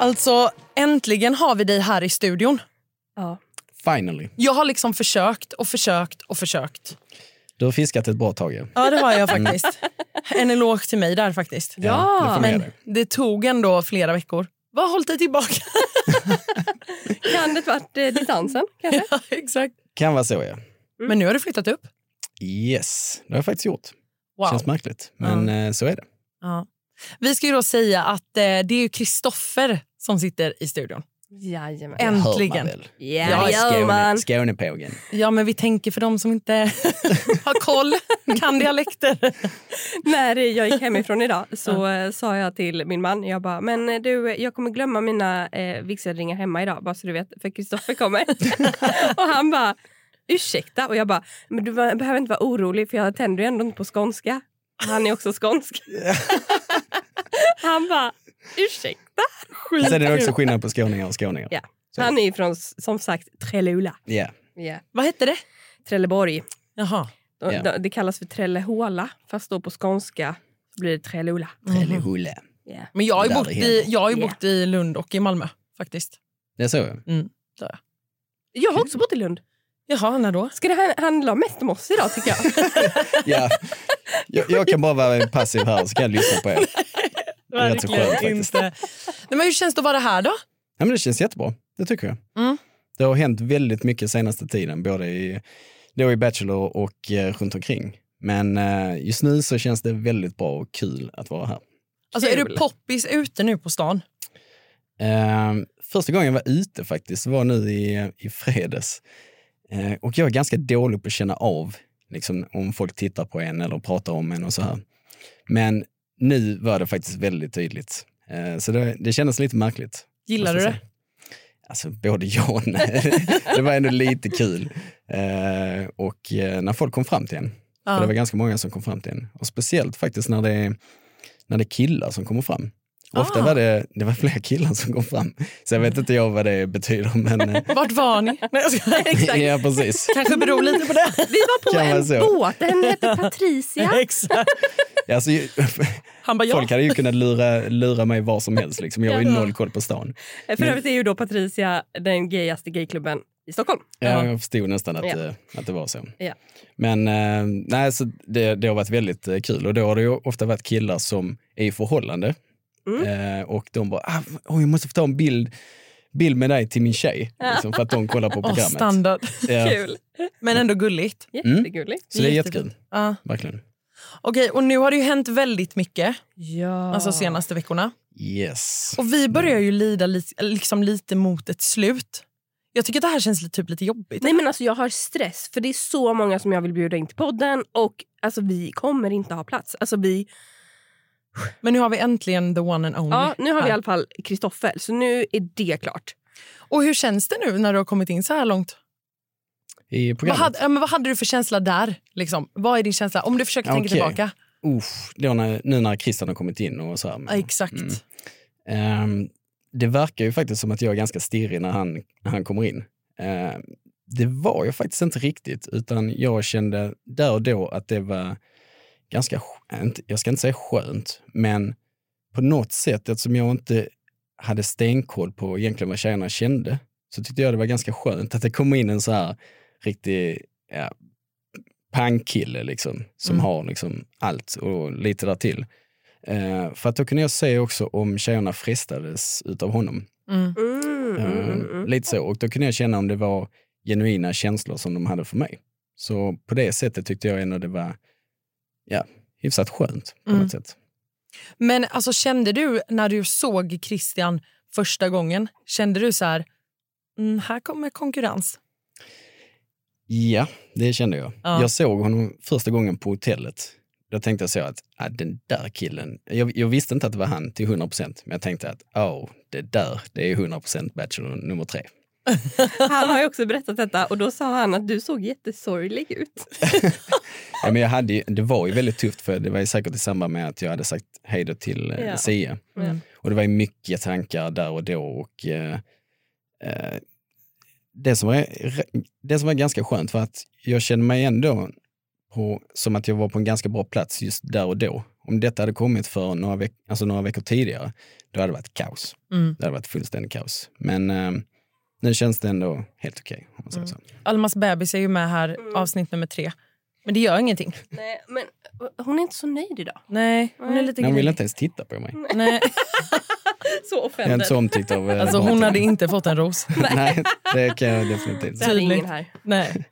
Alltså, äntligen har vi dig här i studion. Ja. Finally. Jag har liksom försökt och försökt och försökt. Du har fiskat ett bra tag. Ja, Ja, det har jag faktiskt. En eloge till mig där faktiskt. Ja, det får med Men det tog ändå flera veckor. Vad har hållit dig tillbaka? Kan det varit eh, distansen? Kanske? ja, exakt. Kan vara så, ja. Men nu har du flyttat upp. Yes, det har jag faktiskt gjort. Wow. Känns märkligt, men eh, så är det. Ja. Vi ska ju då säga att eh, det är ju Kristoffer som sitter i studion. Jajamän. Äntligen. Ja, gör Skåne. Skånepågen. Ja, men vi tänker för de som inte har koll, kan dialekter. När jag gick hemifrån idag så eh, sa jag till min man, jag bara, men eh, du, jag kommer glömma mina eh, vigselringar hemma idag, bara så du vet, för Kristoffer kommer. och han bara, ursäkta? Och jag bara, men du behöver inte vara orolig för jag tänder ju ändå inte på skånska. Han är också skånsk. han bara, ursäkta? Sen är det också skillnad på skåningar och skåningar. Ja. Så. Han är ju från, som sagt, Trelleula. Ja. Yeah. Vad hette det? Trelleborg. Jaha. De- Ja. de- Det kallas för Trellehola, fast då på skånska så blir det Trelleula. Trellehulle. Yeah. Men jag har ju, Där bott det i, jag har bott i Lund och i Malmö faktiskt. Det är så? ja. Mm, det har jag. Jag har också bott i Lund. Jaha, när då? Ska det handla mest om oss idag tycker jag? Ja. Jag, jag kan bara vara passiv här så kan jag lyssna på er. Skönt faktiskt. inte. Nej, men hur känns det att vara här då? Ja, men det känns jättebra, det tycker jag. Mm. Det har hänt väldigt mycket senaste tiden, både i, då i Bachelor och eh, runt omkring. Men eh, just nu så känns det väldigt bra och kul att vara här. Alltså, är du poppis ute nu på stan? Eh, första gången jag var ute faktiskt var nu i, i fredags. Eh, och jag är ganska dålig på att känna av liksom, om folk tittar på en eller pratar om en och så här. Men nu var det faktiskt väldigt tydligt. Eh, så det, det kändes lite märkligt. Gillar du det? säga. Alltså både ja och nej. det var ändå lite kul. Eh, och eh, när folk kom fram till en. Ja. Det var ganska många som kom fram till en. Och speciellt faktiskt när det är, när det är killar som kommer fram. Ofta Ah. var det, det var fler killar som kom fram. Så jag vet inte jag vad det betyder. Men, eh, Vart var ni? Exakt. ja, precis. Kanske beror lite på det. Vi var på Kan en båt, den hette Patricia. Exakt. Alltså, ju- Han bara, ja. folk hade ju kunnat lura, lura mig var som helst. Liksom. Jag har ju noll koll på stan. För övrigt är ju då Patricia den gayaste gayklubben i Stockholm. Ja, jag förstod nästan att, Ja. eh, att det var så. Ja. Men eh, nej, så det, det har varit väldigt eh, kul och då har det ju ofta varit killar som är i förhållande eh, och de bara, ah, oh, jag måste få ta en bild, bild med dig till min tjej. Liksom, för att de kollar på programmet. standard. Ja, Kul. Men ändå gulligt. Jättegulligt. så det är jättekul, Ja. verkligen. Okej, och nu har det ju hänt väldigt mycket Ja. alltså senaste veckorna. Yes. Och vi börjar ju lida li- liksom lite mot ett slut. Jag tycker att det här känns lite, typ lite jobbigt. Nej men alltså jag har stress för det är så många som jag vill bjuda in till podden och alltså vi kommer inte ha plats. Alltså vi, Men nu har vi äntligen the one and only. ja, nu har vi i alla fall Kristoffer så nu är det klart. Och hur känns det nu när du har kommit in så här långt? I Vad programmet. hade, ja, men vad hade du för känsla där? Liksom? Vad är din känsla? Om du försöker tänka tillbaka. Uff, då när, nu när Christian har kommit in och så här. Ja, exakt. Mm. Ehm, det verkar ju faktiskt som att jag är ganska stirrig när han, när han kommer in. Ehm, det var jag faktiskt inte riktigt, utan jag kände där och då att det var ganska, jag ska inte säga skönt, men på något sätt, eftersom jag inte hade stenkoll på egentligen vad tjejerna kände, så tyckte jag det var ganska skönt att det kom in en så här riktig ja, pangkille liksom, som Mm. har liksom allt och lite där till. Eh, för att då kunde jag se också om tjejerna frestades utav honom. Mm. Mm, Eh, mm, mm, mm. Lite så. Och då kunde jag känna om det var genuina känslor som de hade för mig. Så på det sättet tyckte jag ändå det var ja, hyfsat skönt på Mm. något sätt. Men alltså, kände du när du såg Christian första gången, kände du så här, mm, här kommer konkurrens? Ja, det kände jag. Ja. Jag såg honom första gången på hotellet. Då tänkte jag så att ah, den där killen, jag, jag visste inte att det var han till 100 procent, men jag tänkte att oh, det där, det är 100 procent Bachelor nummer tre. Han har ju också berättat detta och då sa han att du såg jättesorglig ut. Ja, men jag hade, ju- det var ju väldigt tufft för det var ju säkert i samband med att jag hade sagt hej då till eh, Ja. Sia. Mm. Och det var ju mycket tankar där och då. Och, eh, eh, det, som var, det som var ganska skönt var att jag kände mig ändå på, som att jag var på en ganska bra plats just där och då. Om detta hade kommit för några, veck, alltså några veckor tidigare, då hade det varit kaos. Mm. Det hade varit fullständigt kaos. Men eh, nu känns det ändå helt okej. säger så. Almas bebis är ju med här, avsnitt nummer tre. Men det gör ingenting. Nej, men hon är inte så nöjd idag. Nej, hon är lite Nej, Hon ville gnällig. inte ens titta på mig. Nej, Så Jag är offended. inte så omtyckt av eh, alltså hon barnen. hade inte fått en ros. Nej, det kan jag definitivt Det säga. ingen Tydligt. här. Nej.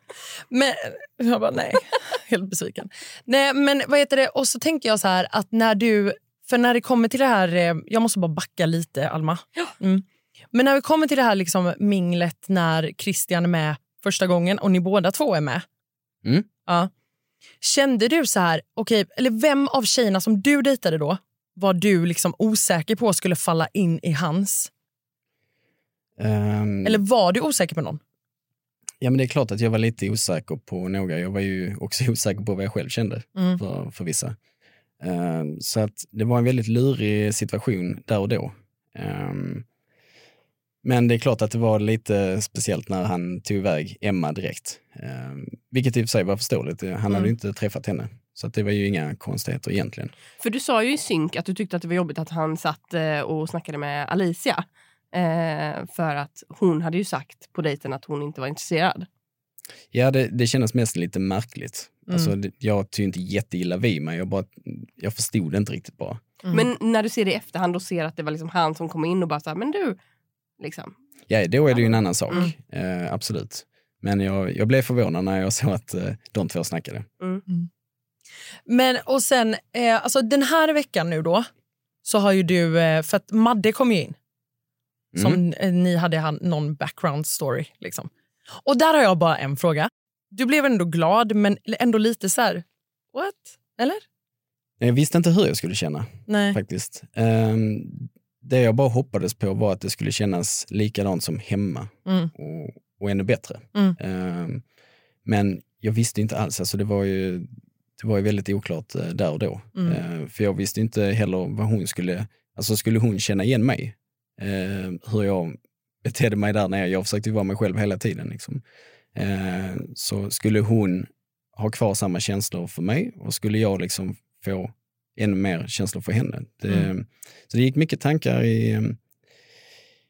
Men jag bara nej, helt besviken. Nej, men vad heter det? Och så tänker jag så här att när du, för när det kommer till det här, eh, jag måste bara backa lite Alma. Mm. Men när vi kommer till det här liksom minglet när Christian är med första gången och ni båda två är med. Mm. Ja. Kände du så här, okej, eller vem av tjejerna som du dejtade då var du liksom osäker på skulle falla in i hans? Ehm, Eller var du osäker på någon? Ja, men det är klart att jag var lite osäker på några. Jag var ju också osäker på vad jag själv kände Mm. för, för vissa. Ehm, så att det var en väldigt lurig situation där och då. Ehm, men det är klart att det var lite speciellt när han tog iväg Emma direkt. Ehm, vilket i och för sig var förståeligt. Han hade Mm. ju inte träffat henne. Så att det var ju inga konstigheter egentligen. För du sa ju i synk att du tyckte att det var jobbigt att han satt eh, och snackade med Alicia. Eh, för att hon hade ju sagt på dejten att hon inte var intresserad. Ja, det, det kändes mest lite märkligt. Mm. Alltså, det, jag tog inte jätteilla vid mig. Jag, bara, jag förstod det inte riktigt bara. Mm. Men när du ser det i efterhand och ser att det var liksom han som kom in och bara sa men du, liksom. Ja, då är det ju en annan sak. Mm. Eh, absolut. Men jag, jag blev förvånad när jag såg att eh, de två snackade. Men och sen, eh, alltså den här veckan nu då, så har ju du, eh, för att Madde kom ju in. Som Mm. eh, ni hade han, någon background story. Liksom. Och där har jag bara en fråga. Du blev ändå glad, men ändå lite så här, what? Eller? Jag visste inte hur jag skulle känna Nej. faktiskt. Det jag bara hoppades på var att det skulle kännas likadant som hemma Mm. och, och ännu bättre. Mm. Ehm, men jag visste inte alls. Alltså det, var ju, det var ju väldigt oklart eh, där och då. Mm. Ehm, för jag visste inte heller vad hon skulle, alltså skulle hon känna igen mig? Ehm, hur jag betedde mig där nere. Jag försökte vara mig själv hela tiden. Liksom. Så skulle hon ha kvar samma känslor för mig och skulle jag liksom få ännu mer känslor för henne. Det, Mm. Så det gick mycket tankar i,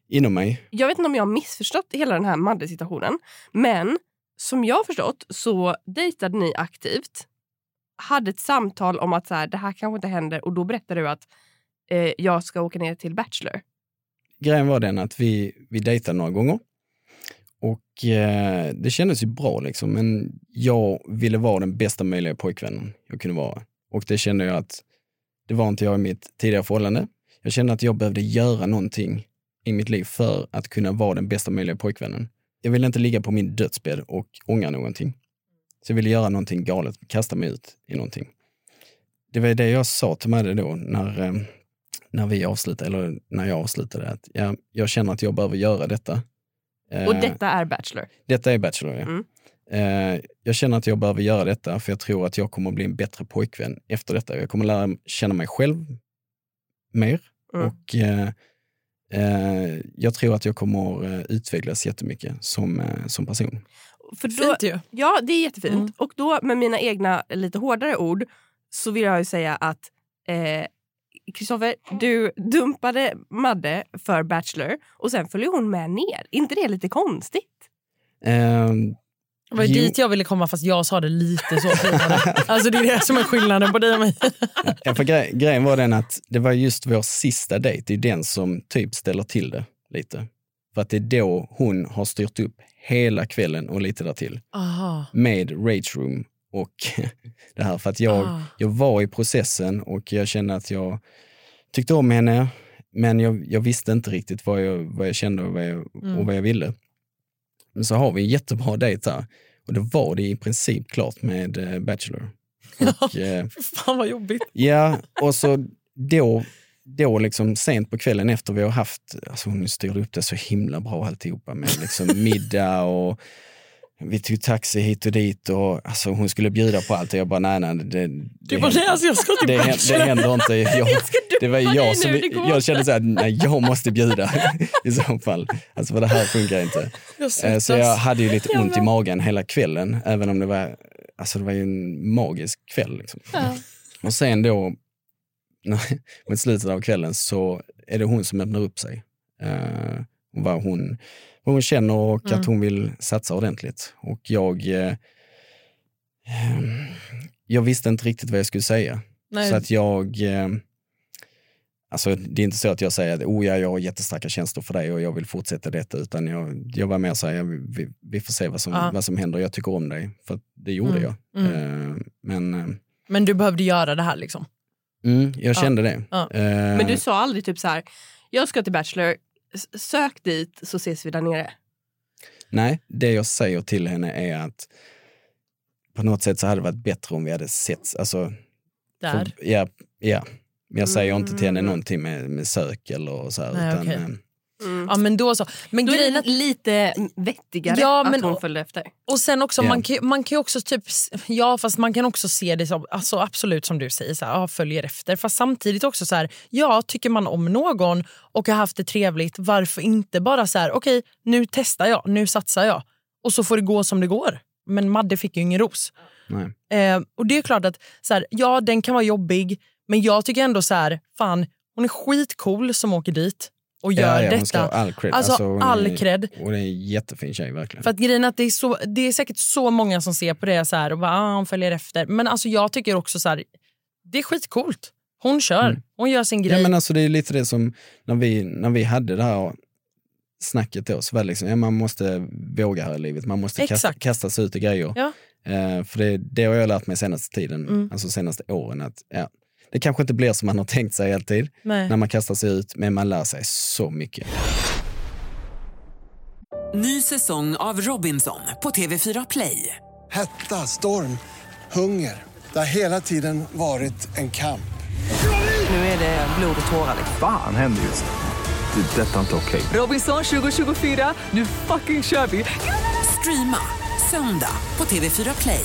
inom mig. Jag vet inte om jag har missförstått hela den här Madde-situationen. Men som jag har förstått så dejtade ni aktivt. Hade ett samtal om att så här, det här kanske inte händer och då berättade du att eh, jag ska åka ner till Bachelor. Grejen var den att vi, vi dejtade några gånger och eh, det kändes ju bra liksom, men jag ville vara den bästa möjliga pojkvännen jag kunde vara. Och det kände jag att det var inte jag i mitt tidigare förhållande. Jag kände att jag behövde göra någonting i mitt liv för att kunna vara den bästa möjliga pojkvännen. Jag ville inte ligga på min dödsbädd och ångra någonting. Så jag ville göra någonting galet, kasta mig ut i någonting. Det var det jag sa till Madde då när, eh, när vi avslutade, eller när jag avslutade, att jag, jag känner att jag behöver göra detta. Och Eh, detta är Bachelor. detta är Bachelor, ja. Mm. Eh, jag känner att jag behöver göra detta för jag tror att jag kommer att bli en bättre pojkvän efter detta. Jag kommer lära känna mig själv mer Mm. och eh, eh, jag tror att jag kommer eh, utvecklas jättemycket som, eh, som person. För då, Fint ju. Ja, det är jättefint. Mm. Och då med mina egna lite hårdare ord så vill jag ju säga att eh, Kristoffer, du dumpade Madde för Bachelor och sen följer hon med ner. Inte det lite konstigt? Eh, Det var ju Jo. dit jag ville komma fast jag sa det lite så finare. alltså det är det som är skillnaden på dig och mig. Ja, för grej, grejen var den att det var just vår sista dejt, det är den som typ ställer till det lite. För att det är då hon har styrt upp hela kvällen och lite därtill Aha. med Rage Room och det här. För att jag, Ah. jag var i processen och jag kände att jag tyckte om henne, men jag, jag visste inte riktigt vad jag, vad jag kände och vad jag, Mm. och vad jag ville. Men så har vi en jättebra dejt här Och då var det i princip klart med eh, Bachelor. Och, eh, Fan vad jobbigt. ja, och så då, då liksom sent på kvällen efter vi har haft, alltså hon styrde upp det så himla bra alltihopa med liksom middag och vi tog taxi hit och dit och alltså hon skulle bjuda på allt och jag bara nej nej. Det, det, Du bara, nej, alltså, jag ska det, det händer inte. Jag, Jag det var jag nu, som, går jag kände så här, nej jag måste bjuda i så fall. Alltså för det här funkar inte. Jag Eh. Så jag hade ju lite ont i magen hela kvällen, även om det var, alltså det var ju en magisk kväll. Liksom. Och sen då, när- mot slutet av kvällen så är det hon som öppnar upp sig. Eh, och vad, hon, vad hon känner och Mm. att hon vill satsa ordentligt. Och jag, eh, ehm, jag visste inte riktigt vad jag skulle säga. Nej. Så att jag, eh, alltså det är inte så att jag säger att oh ja, jag har jättestarka känslor för dig och jag vill fortsätta detta, utan jag, jag var mer så här, vi, vi får se vad som, Ja. vad som händer, jag tycker om dig. För det gjorde Mm, jag. mm. Eh, men eh, Men du behövde göra det här liksom. mm, jag kände det. Ja. Eh, Men du sa aldrig typ så här, jag ska till Bachelor, sök dit så ses vi där nere. Nej, det jag säger till henne är att på något sätt så hade det varit bättre om vi hade sett, alltså, Där. för, ja, ja. Men jag säger inte till henne Mm. någonting med, med sök eller så här. Nej, utan, okej. Mm. Ja men då så. Men Då är grejen det är att, lite vettigare Ja, att men- hon följde efter. och sen också, Ja. man, kan, man kan ju också typ, ja fast man kan också se det som, alltså absolut som du säger, så här, ja, följer efter. Fast samtidigt också så här, ja tycker man om någon och har haft det trevligt, varför inte bara så här, okej nu testar jag, nu satsar jag. Och så får det gå som det går. Men Madde fick ju ingen ros. nej. Eh, och det är klart att så här, ja den kan vara jobbig, men jag tycker ändå så här, fan hon är skitcool som åker dit och gör ja, ja, detta. All cred. Alltså, hon all är, cred. Hon är en jättefin tjej verkligen. För att grejen att det är, så, det är säkert så många som ser på det så här och bara, ah, hon följer efter. Men alltså jag tycker också så här, det är skitcoolt. Hon kör, Mm. hon gör sin grej. Ja, men alltså, det är lite det som när vi, när vi hade det här snacket då, så var det liksom, ja, man måste våga här i livet. Man måste kasta, kasta sig ut i grejer. Ja. Eh, för det, det har jag lärt mig senaste tiden, Mm. alltså senaste åren, att ja, det kanske inte blir som man har tänkt sig alltid Nej. när man kastar sig ut, men man lär sig så mycket. Ny säsong av Robinson på TV4 Play. Hetta, storm, hunger. Det har hela tiden varit en kamp. Nu är det blod och tårar. liksom. Fan händer just det. Det är detta inte okej. Robinson 2024, nu fucking kör vi! Streama söndag på TV4 Play.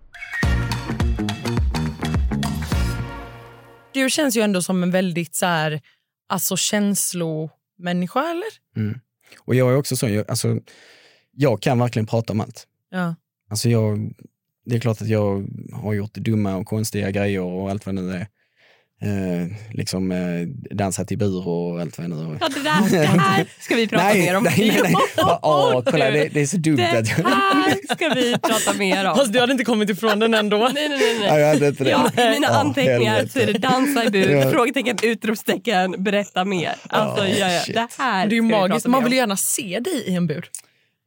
Du känns ju ändå som en väldigt så här, alltså känslomänniska eller? Mm. Och jag är också så, jag, alltså, jag kan verkligen prata om allt. Ja. Alltså jag, det är klart att jag har gjort dumma och konstiga grejer och allt vad det nu är. Eh, liksom eh, dansat i bur och allt vad det nu är. Ja, det, där, det här ska vi prata mer om. Nej, nej, nej. Åh, kolla, det, det är så dumt Det här ska vi prata mer om. Fast du hade inte kommit ifrån den ändå. Nej, nej, nej. Nej. jag hade inte det. Ja, I mina Ja, anteckningar helvete. så är det dansa i bur, frågetecken, utropstecken, berätta mer. Alltså, Ja, ja, ja. Det här Det är ju magiskt, man vill gärna se dig i en bur.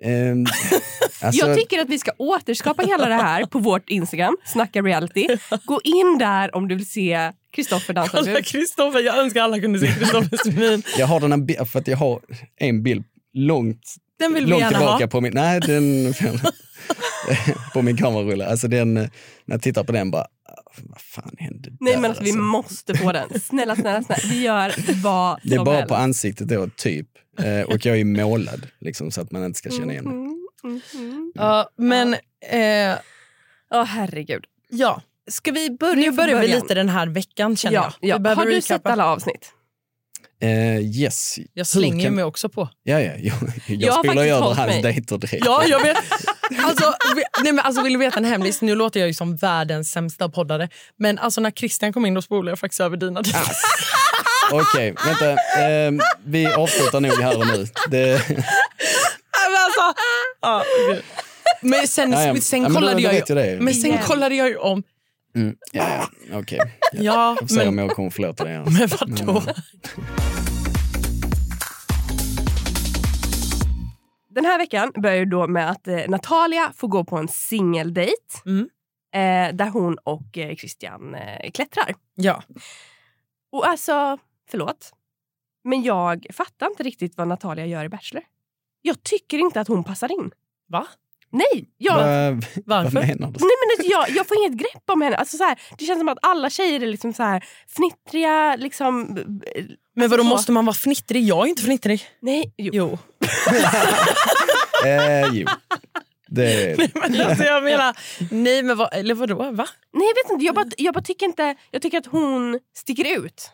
Ehm, alltså, Jag tycker att vi ska återskapa hela det här på vårt Instagram, Snacka reality. Gå in där om du vill se Kristoffer dansa Kolla bur. Kristoffer, jag önskar alla kunde se Kristoffers min. jag har den här, för att jag har en bild långt, Den vill vi långt tillbaka ha. på min, nej, den, på min kamerarulle. Alltså den, när jag tittar på den bara, vad fan hände Nej där, men alltså, vi måste få den. Snälla, snälla, snälla. Vi gör vad Det är som bara helst. på ansiktet då, typ. Eh, och jag är målad, liksom, så att man inte ska känna igen mig. Mm, mm, mm. Ja, men eh, Åh herregud. ja, Ska vi börja nu börjar vi lite den här veckan känner Ja, jag. ja. Har du recappa. sett alla avsnitt? Eh, yes. Jag slänger kan- mig också på. Ja, ja, jag, jag, Jag faktiskt över hans dejter direkt. Ja, jag vet. Alltså, vi, nej, men alltså, vill du veta en hemlis? Nu låter jag ju som världens sämsta poddare. Men alltså, när Christian kom in då spolade jag faktiskt över dina dejter. Okej, vänta. Eh, vi avslutar nog här och nu. Det, men alltså, ja, gud. Men sen, Ja, ja. sen Ja, men då- kollade då jag vet jag men sen Igen. kollade jag ju om. Mm. Ja, ja. okej. Ja, Jag får se om men, jag kommer förlåta dig. men vadå? Den här veckan börjar ju då med att eh, Natalia får gå på en singeldejt Mm. eh, där hon och eh, Christian eh, klättrar. Ja. Och alltså, förlåt, men jag fattar inte riktigt vad Natalia gör i Bachelor. Jag tycker inte att hon passar in. Va? Nej, jag, vad Varför? menar du? nej men jag, jag får inget grepp om henne. Alltså, så här, det känns som att alla tjejer är liksom så här, fnittriga. Liksom, Men vadå, så. måste man vara fnittrig? Jag är inte fnittrig. nej, jo. Jo. Eh, jo. Det, Men alltså, jag menar, nej men vad, eller vadå? Va? Nej, jag vet inte. Jag bara, jag bara tycker inte... Jag tycker att hon sticker ut.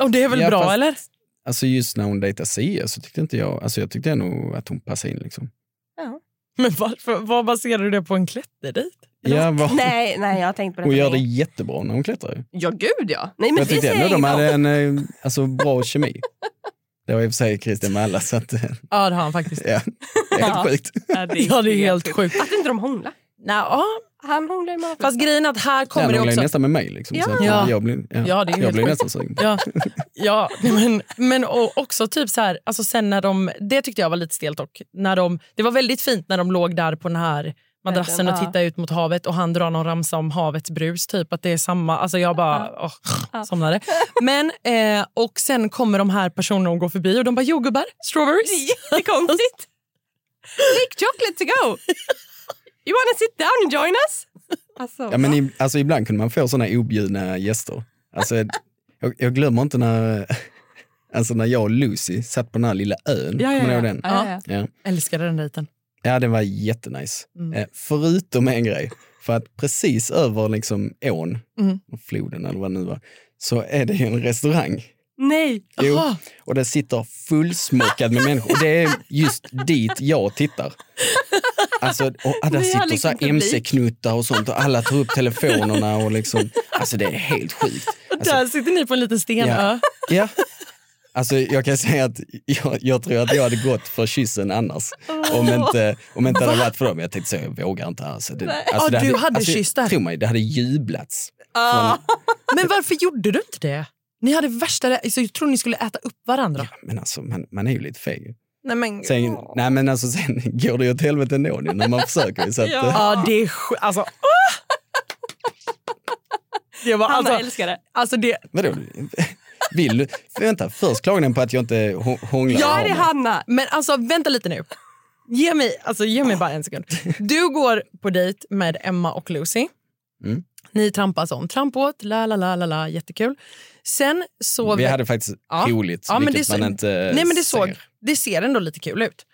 Och det är väl Ja, bra fast- eller? alltså just när hon dejtade Sia så tyckte inte jag, alltså jag tyckte nog att hon passade in. Liksom. Men varför, vad baserar du det på en klätterdejt? Ja, vad, Nej, nej, jag har tänkt på det. hon gör det jättebra när hon klättrar. Ja, gud ja. Nej, men Jag tyckte ändå de hade en eh, alltså, bra kemi. Det var i och för sig Christian med alla, så att, eh, Ja det har han faktiskt. ja, det är Ja. helt sjukt. Ja, det Ja det är helt sjukt. Att inte de hånglar. Nej, ja, Han hånglar ju med fast grejen att här kommer det också... nästan med mig. Liksom, Ja. så att, Ja. Jag blir, ja, Ja, det är jag helt blir nästan sugen. Ja, ja men, men och också typ så här, alltså sen när de, det tyckte jag var lite stelt dock. När de, det var väldigt fint när de låg där på den här madrassen och Ja. tittade ut mot havet och han drar någon ramsa om havets brus. Typ att det är samma, alltså jag bara åh, somnade. Men, eh, och sen kommer de här personerna och går förbi och de bara jordgubbar, strawberries. Jättekonstigt. Take chocolate to go. You wanna sit down and join us? Alltså, Ja, men i, alltså, ibland kunde man få såna objudna gäster. Alltså, jag, jag glömmer inte när, alltså, när jag och Lucy satt på den här lilla ön. Ja, ja, Kommer ni ihåg ja. den? ja, ja. Älskade den dejten. ja, det var jättenice. Mm. Eh, förutom en grej. För att precis över liksom, ån, Mm. floden eller vad det nu var, så är det ju en restaurang. Nej. Jo, och det sitter fullsmockad med människor. Och det är just dit jag tittar. Alltså, och har sitter liksom så. MC-knuttar och sånt och alla tar upp telefonerna och liksom, alltså det är helt sjukt. Och Alltså, där sitter ni på en liten stenö. ja. Alltså jag kan säga att jag, jag tror att jag hade gått för kyssen annars. Om inte, om inte det hade varit för dem. Jag tänkte så, jag vågar inte. Alltså, det, alltså, Ja, det du hade alltså, kysst där. Tro mig, det hade jublats. Ah. Men varför gjorde du inte det? Ni hade värsta... Alltså, jag tror ni skulle äta upp varandra. Men alltså, man, man är ju lite feg. Nej, men, Sen, nej, men alltså, sen går det ju åt helvete ändå nu när man försöker. Så att, Ja. eh, Ja, det är sj- alltså, ah! Det var Hanna alltså, älskar det. alltså det, Vadå? Vill du? Vänta, först klagar ni på att jag inte hå- hånglar. Ja, det är. Hanna. men alltså vänta lite nu. Ge mig, alltså, ge mig bara en sekund. Du går på dejt med Emma och Lucy. Mm. Ni trampas om trampåt, la la la la la, jättekul. Sen så... Vi hade faktiskt Ja. roligt, Ja, men det man inte Nej men det ser. såg, det ser ändå lite kul ut.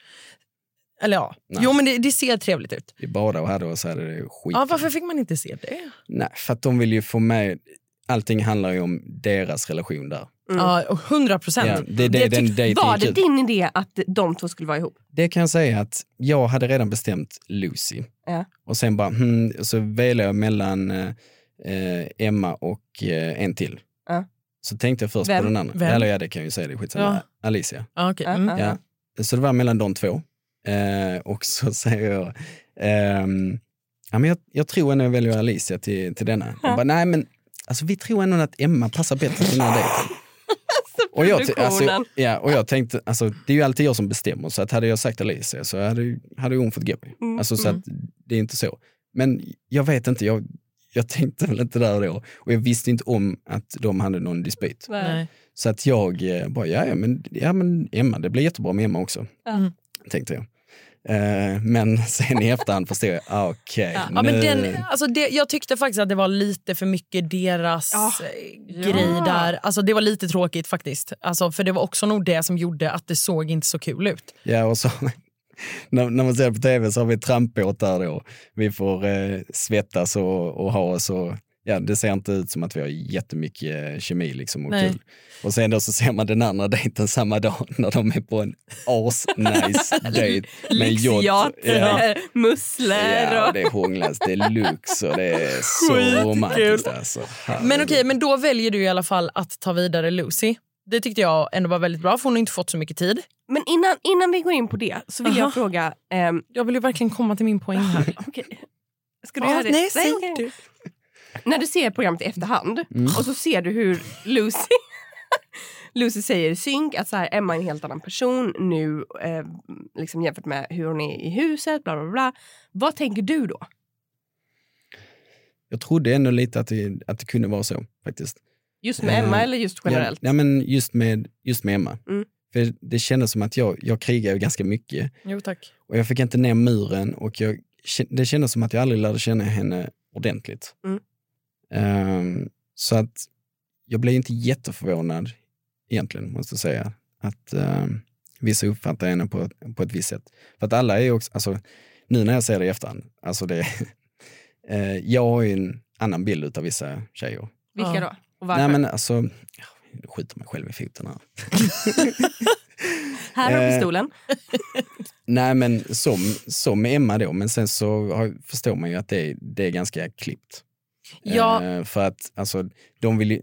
Eller ja, Nej. jo men det, det ser trevligt ut. Vi badade och hade och så hade det skit. Ja, varför fick man inte se det? Nej, för att de vill ju få med, allting handlar ju om deras relation där. Ja, och 100 procent. Ja, det det, den Var det din idé att de två skulle vara ihop? Det kan jag säga att jag hade redan bestämt Lucy. Ja. Och sen bara, hmm, så velade jag mellan eh, eh, Emma och eh, en till. Så tänkte jag först Vem? på den andra. Vem? Eller ja, det kan jag ju säga, det skitsamma. Ja. Alicia. Okej. Ja, Mm. ja. Så det var mellan de två. Eh, och så säger jag, ehm, ja, men jag, jag tror ändå jag väljer Alicia till, till denna. Jag bara, nej men alltså, vi tror ändå att Emma passar bättre till den här dejten. Och jag, alltså, ja, och jag tänkte, alltså, det är ju alltid jag som bestämmer, så att hade jag sagt Alicia så hade, hade hon fått gå. Mm, Alltså, så mm. att, det är inte så. Men jag vet inte, jag, jag tänkte väl inte där då. Och jag visste inte om att de hade någon dispyt. Nej. Så att jag eh, bara, ja, ja, men, ja men Emma, det blir jättebra med Emma också. Ja. Tänkte jag. Eh, men sen i efterhand förstod jag, ah, okej. Ja. Ja, men nu- den, alltså det, jag tyckte faktiskt att det var lite för mycket deras Ja. eh, grej Ja. där. Alltså det var lite tråkigt faktiskt. Alltså, för det var också nog det som gjorde att det såg inte så kul ut. Ja, och så, när, när man ser det på tv så har vi trampbåt där då. Vi får eh, svettas och, och ha oss och ja, det ser inte ut som att vi har jättemycket eh, kemi liksom och Nej. kul. Och sen då så ser man den andra dejten samma dag när de är på en as-nice dejt. med yacht. Ja. musslor Ja, och... det hånglas deluxe och det är så romantiskt. Alltså. Men okej, men då väljer du i alla fall att ta vidare Lucy. Det tyckte jag ändå var väldigt bra för hon har inte fått så mycket tid. Men innan, innan vi går in på det så vill Aha. jag fråga... ehm, Jag vill ju verkligen komma till min poäng här. okej. Ska du Ja, göra det? nej, säg okej. du. När du ser programmet i efterhand Mm. och så ser du hur Lucy Lucy säger i synk att så här, Emma är en helt annan person nu eh, liksom jämfört med hur hon är i huset. Bla, bla, bla. Vad tänker du då? Jag trodde ändå lite att det, att det kunde vara så faktiskt. Just med Emma Eh, eller just generellt? Ja, ja, men just med, just med Emma. Mm. För det kändes som att jag, jag krigar ju ganska mycket Jo tack. och jag fick inte ner muren och jag, det kändes som att jag aldrig lärde känna henne ordentligt. Mm. Ehm, så att jag blev inte jätteförvånad egentligen, måste jag säga, att ehm, vissa uppfattar henne på, ett- på ett visst sätt. För att alla är ju också, alltså, nu när jag ser det i efterhand, alltså det, eh, jag har ju en annan bild av vissa tjejer. Vilka då? Och varför? Nej men alltså, jag skjuter mig själv i foten här. Här har eh, pistolen. Nej men som, som Emma då, men sen så har, förstår man ju att det är, det är ganska klippt. Ja. Eh, för att alltså, de vill, ju,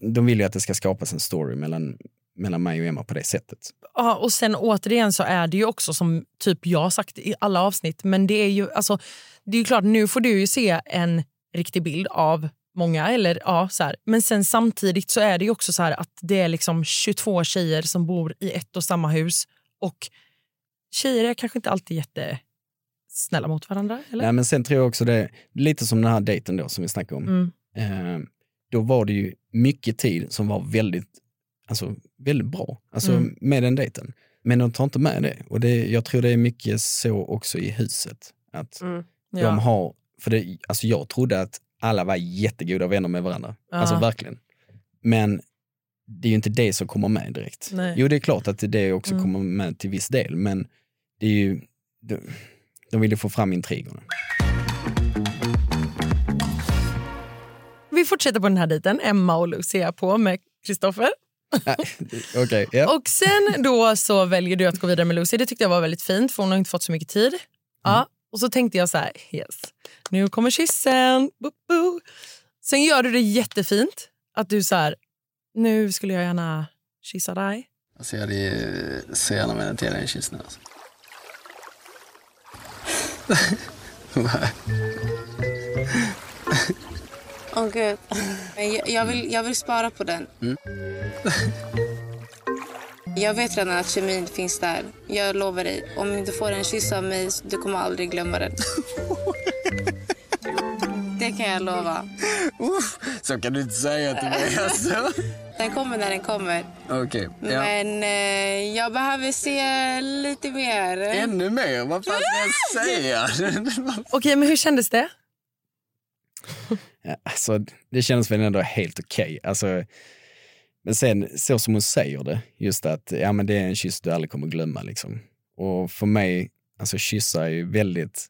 de vill- ju att det ska skapas en story mellan, mellan mig och Emma på det sättet. Ja, och sen återigen så är det ju också som typ jag har sagt i alla avsnitt, men det är ju alltså, det är ju klart nu får du ju se en riktig bild av många eller ja så här. Men sen samtidigt så är det ju också så att det är liksom 22 tjejer som bor i ett och samma hus och tjejer är kanske inte alltid jättesnälla mot varandra eller? Nej, men sen tror jag också det, lite som den här dejten då som vi snackade om. Mm. Eh, då var det ju mycket tid som var väldigt, alltså, väldigt bra alltså, Mm. med den dejten. Men de tar inte med det. Och det, jag tror det är mycket så också i huset. Att Mm. de Ja. har, för det, alltså jag trodde att alla var jättegoda vänner med varandra. Ja. Alltså verkligen. Men det är ju inte det som kommer med direkt. Nej. Jo, det är klart att det också Mm. kommer med till viss del, men det är ju, de, de vill ju få fram intrigerna. Vi fortsätter på den här dejten. Emma och Lucy är på med Kristoffer. Okej, ja. Och sen då så väljer du att gå vidare med Lucy. Det tyckte jag var väldigt fint för hon har inte fått så mycket tid. Ja, och så tänkte jag så här, yes, nu kommer kyssen. Bo, bo. Sen gör du det jättefint att du så här, nu skulle jag gärna kyssa dig. Alltså jag hade ju så gärna velat ge dig en kyss nu alltså. Åh gud. Jag, jag, vill, jag vill spara på den. Mm. Jag vet redan att kemin finns där. Jag lovar dig. Om du får en kyss av mig, du kommer aldrig glömma den. Det kan jag lova. Så kan du inte säga till mig alltså. Den kommer när den kommer. Okej, ja. Men eh, jag behöver se lite mer. Ännu mer? Vad fan ska jag säga? Okej, men hur kändes det? Ja, Alltså, det känns väl ändå helt okej. Alltså, men sen så som hon säger det, just att ja, men det är en kyss du aldrig kommer glömma. Liksom. Och för mig, alltså kyssar är ju väldigt,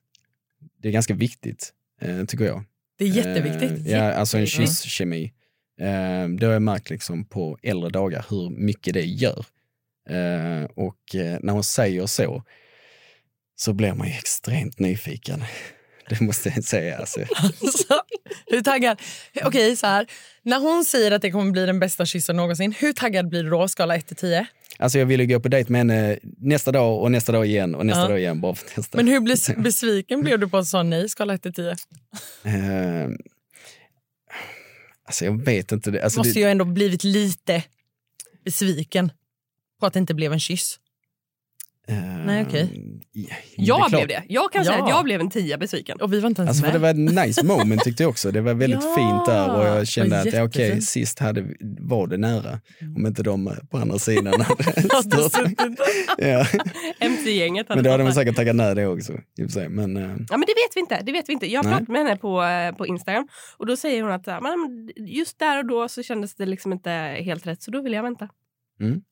det är ganska viktigt, eh, tycker jag. Det är jätteviktigt. Eh, ja, alltså en kysskemi. Eh, det har jag märkt liksom på äldre dagar hur mycket det gör. Eh, och eh, när hon säger så, så blir man ju extremt nyfiken. Det måste jag säga. Alltså. Alltså, hur taggad? Okej, så här. När hon säger att det kommer bli den bästa kyssen någonsin, hur taggad blir du då? Skala 1 till 10? Alltså jag ville gå på dejt med henne nästa dag och nästa dag igen och nästa Ja. dag igen. Bara för att testa. Men hur bes- besviken blev du på att sa nej? Skala 1 till 10? Eh, alltså jag vet inte. Det, alltså måste det, ju ändå blivit lite besviken på att det inte blev en kyss. Eh, Nej, okej. ja, Jag är klart. blev det. Jag kan säga Ja. att jag blev en tia besviken. Och vi var inte ens Alltså med. det var ett nice moment tyckte jag också. Det var väldigt Ja, fint där och jag kände att ja, okej, jättefint. sist hade, vi- var det nära. Om inte de på andra sidan hade Hade stört ja. MC-gänget Men då hade man säkert tackat nej det också. Men, eh, Ja, men det vet vi inte. Det vet vi inte. Jag pratat med henne på, eh, på Instagram och då säger hon att just där och då så kändes det liksom inte helt rätt så då vill jag vänta.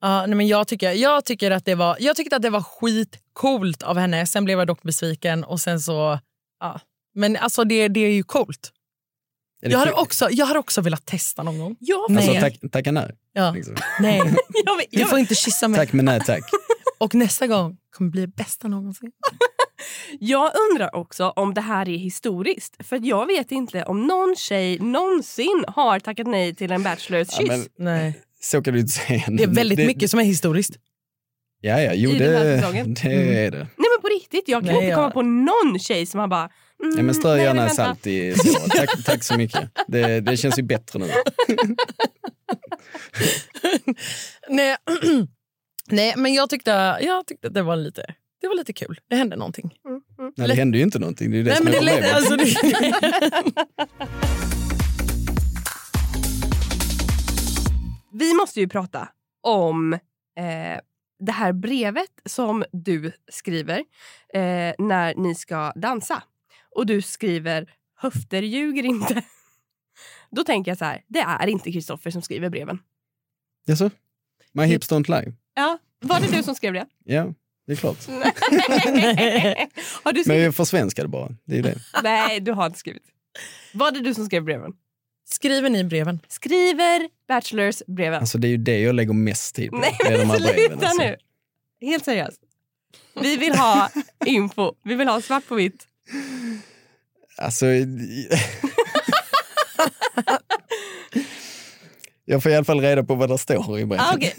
Ja, nej, men jag, tycker, jag, tycker att det var, jag tyckte att det var skitcoolt av henne. Sen blev jag dock besviken. och sen så... Ja. Men alltså det, det är ju coolt. är Jag hade, också, jag hade också velat testa någon gång. Ja, Alltså Nej. tack, tacka nej. Ja. Liksom. Nej, jag, du jag, får inte kyssa mig. Tack men nej tack. Och nästa gång kommer bli bästa någonsin. jag undrar också om det här är historiskt. För jag vet inte om någon tjej någonsin har tackat nej till en bachelors Ja, kyss. men, Nej. Så kan du inte säga. Det är väldigt mycket som är historiskt. Ja, ja, jo I den här det, säsongen. det Mm. är det. Nej men på riktigt, jag kan Nej, inte jag- komma på någon tjej som har bara... Mm, Ja, men strö nej, gärna vänta. salt i såret. Tack, tack så mycket. Det, det känns ju bättre nu. Nej, Nej men jag tyckte, jag tyckte att det var lite, det var lite kul. Det hände någonting. Nej, det händer ju inte någonting. Det är ju det Nej, som men är det problemet. alltså, det, Vi måste ju prata om eh, det här brevet som du skriver eh, när ni ska dansa. Och du skriver höfter ljuger inte. Då tänker jag så här, det är inte Kristoffer som skriver breven. Jaså? My hips don't lie. Ja, var det du som skrev det? Ja, det är klart. har du Men skrivit? jag försvenskar det bara. Det är det. Nej, du har inte skrivit. Var det du som skrev breven? Skriver ni breven? Skriver Bachelors breven. Alltså, det är ju det jag lägger mest tid på. Nej, de men breven. sluta Alltså. nu. Helt seriöst. Vi vill ha info. Vi vill ha svart på vitt. Alltså... jag får i alla fall reda på vad det står i brevet. Ah, Okej,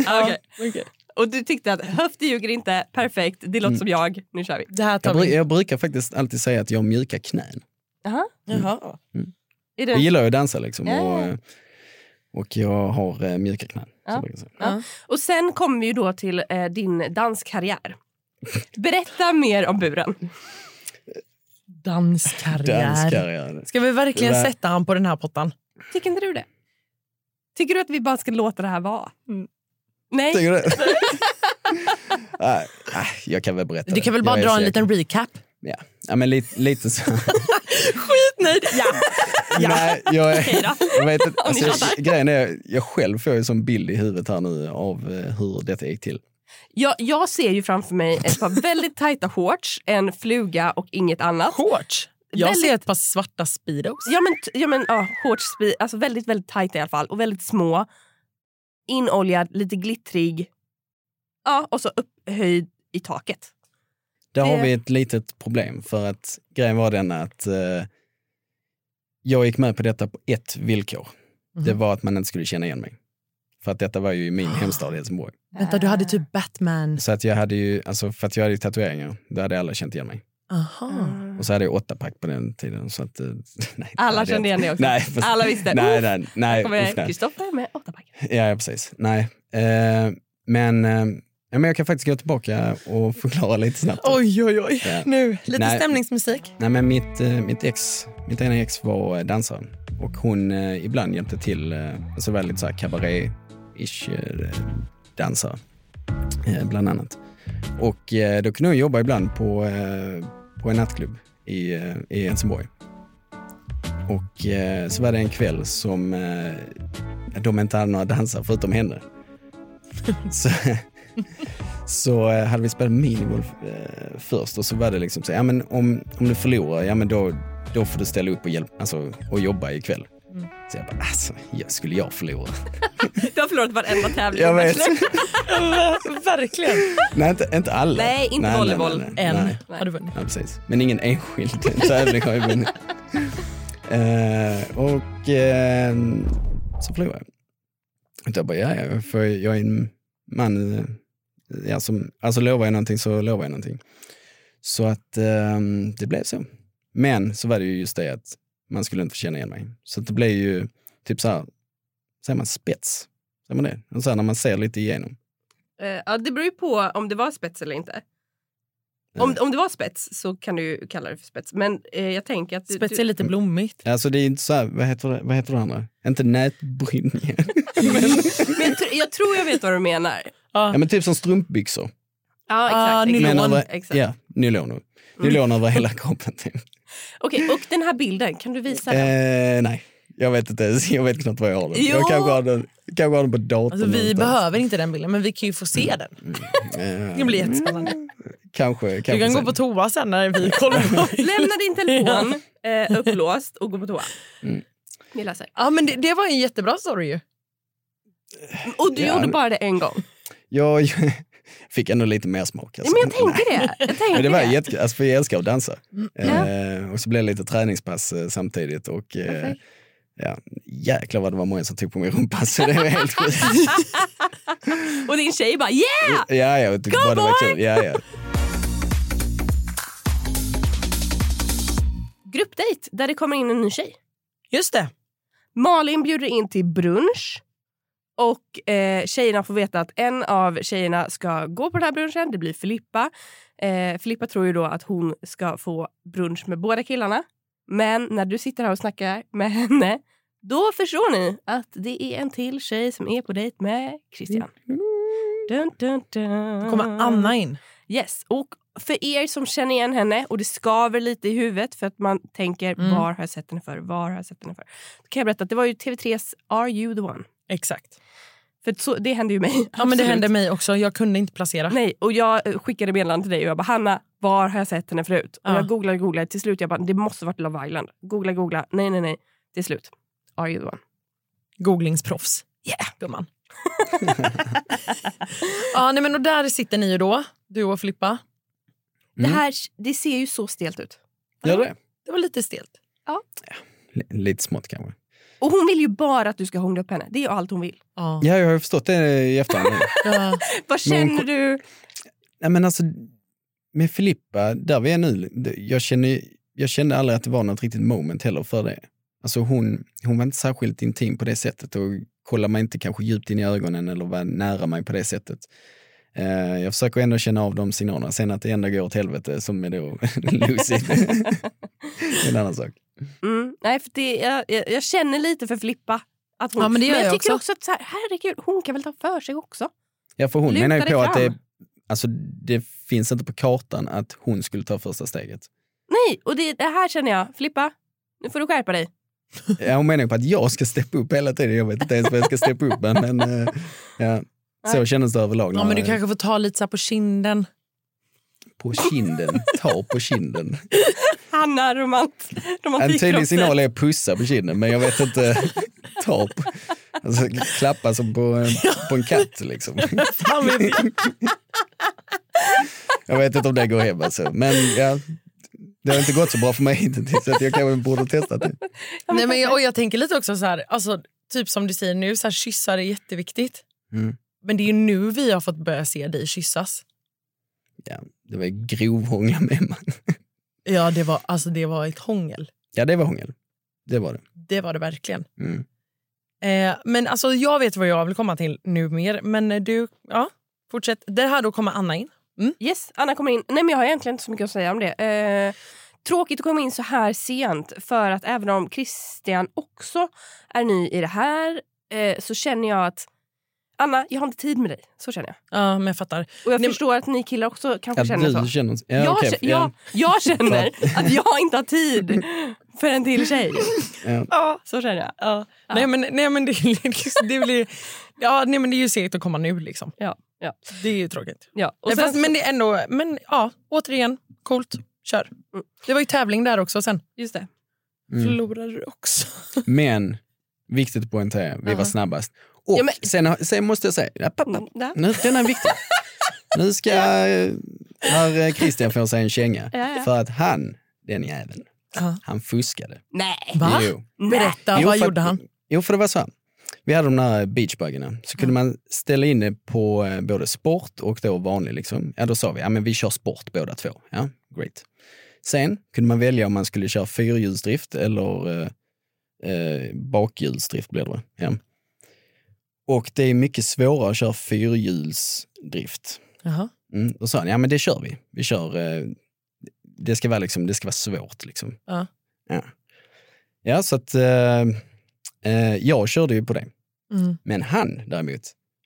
okej. Och du tyckte att höfter ljuger inte, perfekt, det låter Mm. som jag, nu kör vi. Det här tar Jag, vi. jag brukar faktiskt alltid säga att jag har mjuka knän. Jaha. Jaha. Är det... Jag gillar ju att dansa liksom. Ja, Och, och jag har eh, mjuka knän. Ja. Ja. Och sen kommer vi ju då till eh, din danskarriär. Berätta mer om buren. Danskarriär. Danskarriär. Ska vi verkligen Det var- sätta han på den här pottan? Tycker inte du det? Tycker du att vi bara ska låta det här vara? Nej? Tycker du? Nej, jag kan väl berätta Du kan väl bara dra en liten recap? Ja, ja men lite, lite så. Skitnöjd! Ja. Nej, jag, jag vet inte. Alltså, fattar. grejen är, jag själv får ju som bild i huvudet här nu av eh, hur detta gick till. Jag, jag ser ju framför mig ett par väldigt tajta shorts, en fluga och inget annat. Shorts? Jag Väldigt- ser ett par svarta speedos. Ja men, ja, men ja, shorts, alltså väldigt, väldigt tajta i alla fall och väldigt små. Inoljad, lite glittrig. Ja, och så upphöjd i taket. Där har Det- vi ett litet problem för att grejen var den att eh, jag gick med på detta på ett villkor. Det Mhm. var att man inte skulle känna igen mig. För att detta var ju i min hemstad Helsingborg. Vänta, du hade typ Batman. Så att jag hade ju, alltså för att jag hade ju tatueringar, då hade alla känt igen mig. Aha. Och så hade jag åtta pack på den tiden. Så att, eh, nej, Alla kände igen dig också. Nej, fast- Alla visste. Nej, nej, nej. Kristoffer med åtta pack. Ja, ja, precis. Nej. Eh, men, eh, ja, men jag kan faktiskt gå tillbaka och förklara lite snabbt. Oj, oj, oj. Ja. Nu, lite Nej. stämningsmusik. Nej, men mitt, eh, mitt ex, mitt ena ex var dansare och hon eh, ibland hjälpte till, eh, alltså lite så här cabaret-ish eh, dansare, eh, bland annat. Och eh, då kunde hon jobba ibland på, eh, på en nattklubb i, eh, i Helsingborg. Och så var det en kväll som de inte hade några dansare förutom henne. så, så eh, hade vi spelat minigolf eh, först och så var det liksom så, ja men om, om du förlorar, ja men då, då får du ställa upp och, hjälp, alltså, och jobba ikväll. Mm. Så jag bara, alltså, ja, skulle jag förlora? Du har förlorat varenda tävling. Jag vet. Verkligen. nej, inte, inte alla. Nej, inte volleyboll. En nej. har du vunnit. Ja, precis. Men ingen enskild tävling har jag vunnit. Eh, och eh, så förlorade jag. Jag bara, ja, ja, för jag är en man. Ja, som, alltså lovar jag någonting så lovar jag någonting. Så att eh, det blev så. Men så var det ju just det att man skulle inte få känna igen mig. Så det blev ju typ så här, säger man spets? Säger man det? Så här, när man ser lite igenom. Eh, ja, det beror ju på om det var spets eller inte. Om, om det var spets så kan du kalla det för spets. Men eh, jag tänker att... Du, Spets är lite blommigt. Alltså det är inte så här, vad heter det, vad heter det andra? Inte nätbrynja. men jag, tr- jag tror jag vet vad du menar. Ja men typ som strumpbyxor. Ja, exakt. Ah, exakt. nylon. Men över, exakt. ja, nyloner. Nylon över hela kroppen. Typ. Okej, och den här bilden, kan du visa den? Eh, nej, jag vet inte. Jag vet knappt var jag har den. Jo. Jag kanske har den, kanske har den på datorn. Alltså, vi någonstans. behöver inte den bilden, men vi kan ju få se den. Eh, Det blir jättespännande. Kanske, kanske Du kan gå sen. på toa sen när vi kollar Lämna din telefon eh, upplåst och gå på toa. Mm. Ja, men det, det var en jättebra story ju. Och du Ja, gjorde men- bara det en gång. Jag fick ändå lite mer smak. Ja, Alltså. men jag tänkte det. Jag tänkte Men det var det. jättekul, alltså, för jag älskar att dansa. Ja. Eh, och så blev det lite träningspass eh, samtidigt. Och, eh. Ja, jäklar vad det var många som tog på min rumpa så det var helt sjukt. Och din tjej bara yeah! Ja, jag tyckte bara det var kul. Ja, ja. Gruppdejt där det kommer in en ny tjej. Just det. Malin bjuder in till brunch. Och eh, tjejerna får veta att en av tjejerna ska gå på den här brunchen. Det blir Filippa. Eh, Filippa tror ju då att hon ska få brunch med båda killarna. Men när du sitter här och snackar med henne då förstår ni att det är en till tjej som är på dejt med Christian. Dun, dun, dun. Då kommer Anna in. Yes. Och för er som känner igen henne och det skaver lite i huvudet för att man tänker Mm. var har jag sett henne för? Var har jag sett henne för? Då kan jag berätta att det var ju TV3s Are you the one? Exakt. För så, det hände ju mig. Ja, men det hände mig också. Jag kunde inte placera. Nej, och jag eh, skickade meddelande till dig och jag bara Hanna, var har jag sett henne förut? Och Ja. jag googlade, googlade. Till slut jag bara, det måste varit Love Island. Googla, googla. Nej, nej, nej. Till slut. Are you the one? Googlingsproffs. Yeah, gumman. ja, nej, men och där sitter ni ju då, du och Filippa. Det här det ser ju så stelt ut. Gör det? Det var lite stelt. Ja. L- lite smått kanske. Och hon vill ju bara att du ska hångla upp henne. Det är ju allt hon vill. Ja. Ja, jag har förstått det i efterhand. Ja. Vad hon känner ko- du? Nej, men alltså, med Filippa, där vi är nu, jag, känner, jag kände aldrig att det var något riktigt moment heller för det. Alltså hon, hon var inte särskilt intim på det sättet och kollade mig inte kanske djupt in i ögonen eller var nära mig på det sättet. Eh, jag försöker ändå känna av de signalerna. Sen att det ändå går åt helvete som är då Lucy. det är en annan sak. Mm. Nej, för det, jag, jag, jag känner lite för Filippa. Att hon, Ja, men det gör jag, jag tycker också. också att så här, herregud, hon kan väl ta för sig också. Ja, för hon Luta menar ju på att det, fram. alltså, det finns inte på kartan att hon skulle ta första steget. Nej, och det, det här känner jag. Filippa, nu får du skärpa dig. Ja, hon menar ju på att jag ska steppa upp hela tiden. Jag vet inte ens vad jag ska steppa upp med. Men, eh, ja. Så kändes det överlag. Ja, men du kanske får ta lite så här på kinden. På kinden, ta på kinden. Hanna, romant, En romantik. tydlig signal är pussa på kinden, men jag vet inte. Ta på, alltså, klappa som på, en- på en katt liksom. Jag. Vet inte om det går hem alltså. Men ja, det har inte gått så bra för mig hittills så att jag kanske borde testa det. Nej, men jag, och jag tänker lite också så här, alltså, typ som du säger nu, så här, kyssar är jätteviktigt. Mm. Men det är ju nu vi har fått börja se dig kyssas. Ja, det var grovhångel med man. Ja, det var, alltså, det var ett hångel. Ja, det var hångel. Det var det. Det var det verkligen. Mm. Eh, men alltså, jag vet vad jag vill komma till nu mer. Men eh, du, ja, fortsätt. Det här då kommer Anna in. Yes, Anna kommer in. Nej, men jag har egentligen inte så mycket att säga om det. Eh, tråkigt att komma in så här sent för att även om Christian också är ny i det här eh, så känner jag att Anna, jag har inte tid med dig. Så känner jag. Ja, men jag fattar. Och jag Nej, förstår att ni killar också kanske Ja, känner så. du känner... Ja, jag, okej, kä- ja. jag, jag känner att jag inte har tid för en till tjej. Ja. Ja, så känner jag. Ja. Nej, men, nej, men det, det blir... Ja, nej, men det är ju segt att komma nu. Liksom. Ja, ja. Det är ju tråkigt. Ja. Och Nej, sen, fast, men det är ändå... Men ja, återigen, coolt. Kör. Det var ju tävling där också sen. just det. Mm. Förlorade du också. Men, viktigt att poängtera, vi var Ja. snabbast. Och Ja, men- sen, sen måste jag säga, ja, papp, papp. Ja. Nu, den är viktig. nu ska eh, här eh, Christian få sig en känga. Ja, ja. För att han, den jäveln, Ja. han fuskade. Nej. Va? Jo. Berätta, Jo, vad för gjorde han? Jo, för det var så här. Vi hade de där beachbuggarna. Så kunde man ställa in det på eh, både sport och då vanlig. Liksom. Ja, då sa vi, ja men vi kör sport båda två. Ja, great. Sen kunde man välja om man skulle köra fyrhjulsdrift eller eh, eh, bakhjulsdrift blir det? Ja. Och det är mycket svårare att köra fyrhjulsdrift. Jaha. Mm, då sa han, ja men det kör vi. Vi kör, eh, det ska vara, liksom, det ska vara svårt liksom. Ja. Ja, ja så att eh, eh, jag körde ju på det. Mm. Men han däremot,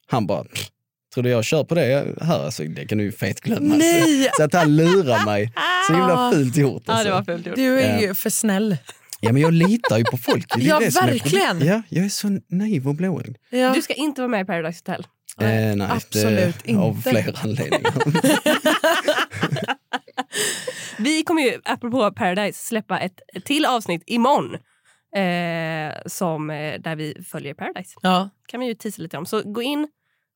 han bara, "Pff, tror du jag kör på det här? Alltså, det kan du ju fet glömma. Nej! Så att han lurar mig. Så himla fult gjort. Ja, Alltså. det var fult gjort. Du är Ja. ju för snäll. Ja, men jag litar ju på folk. Det är Ja, det som är verkligen. Ja, jag är så naiv och blåögd. Ja. Du ska inte vara med i Paradise Hotel. Eh, nej, absolut det, Av inte. flera anledningar. Vi kommer ju, apropå Paradise, släppa ett till avsnitt imorgon. Eh, som, eh, där vi följer Paradise. Ja, kan vi ju teasa lite om. Så gå in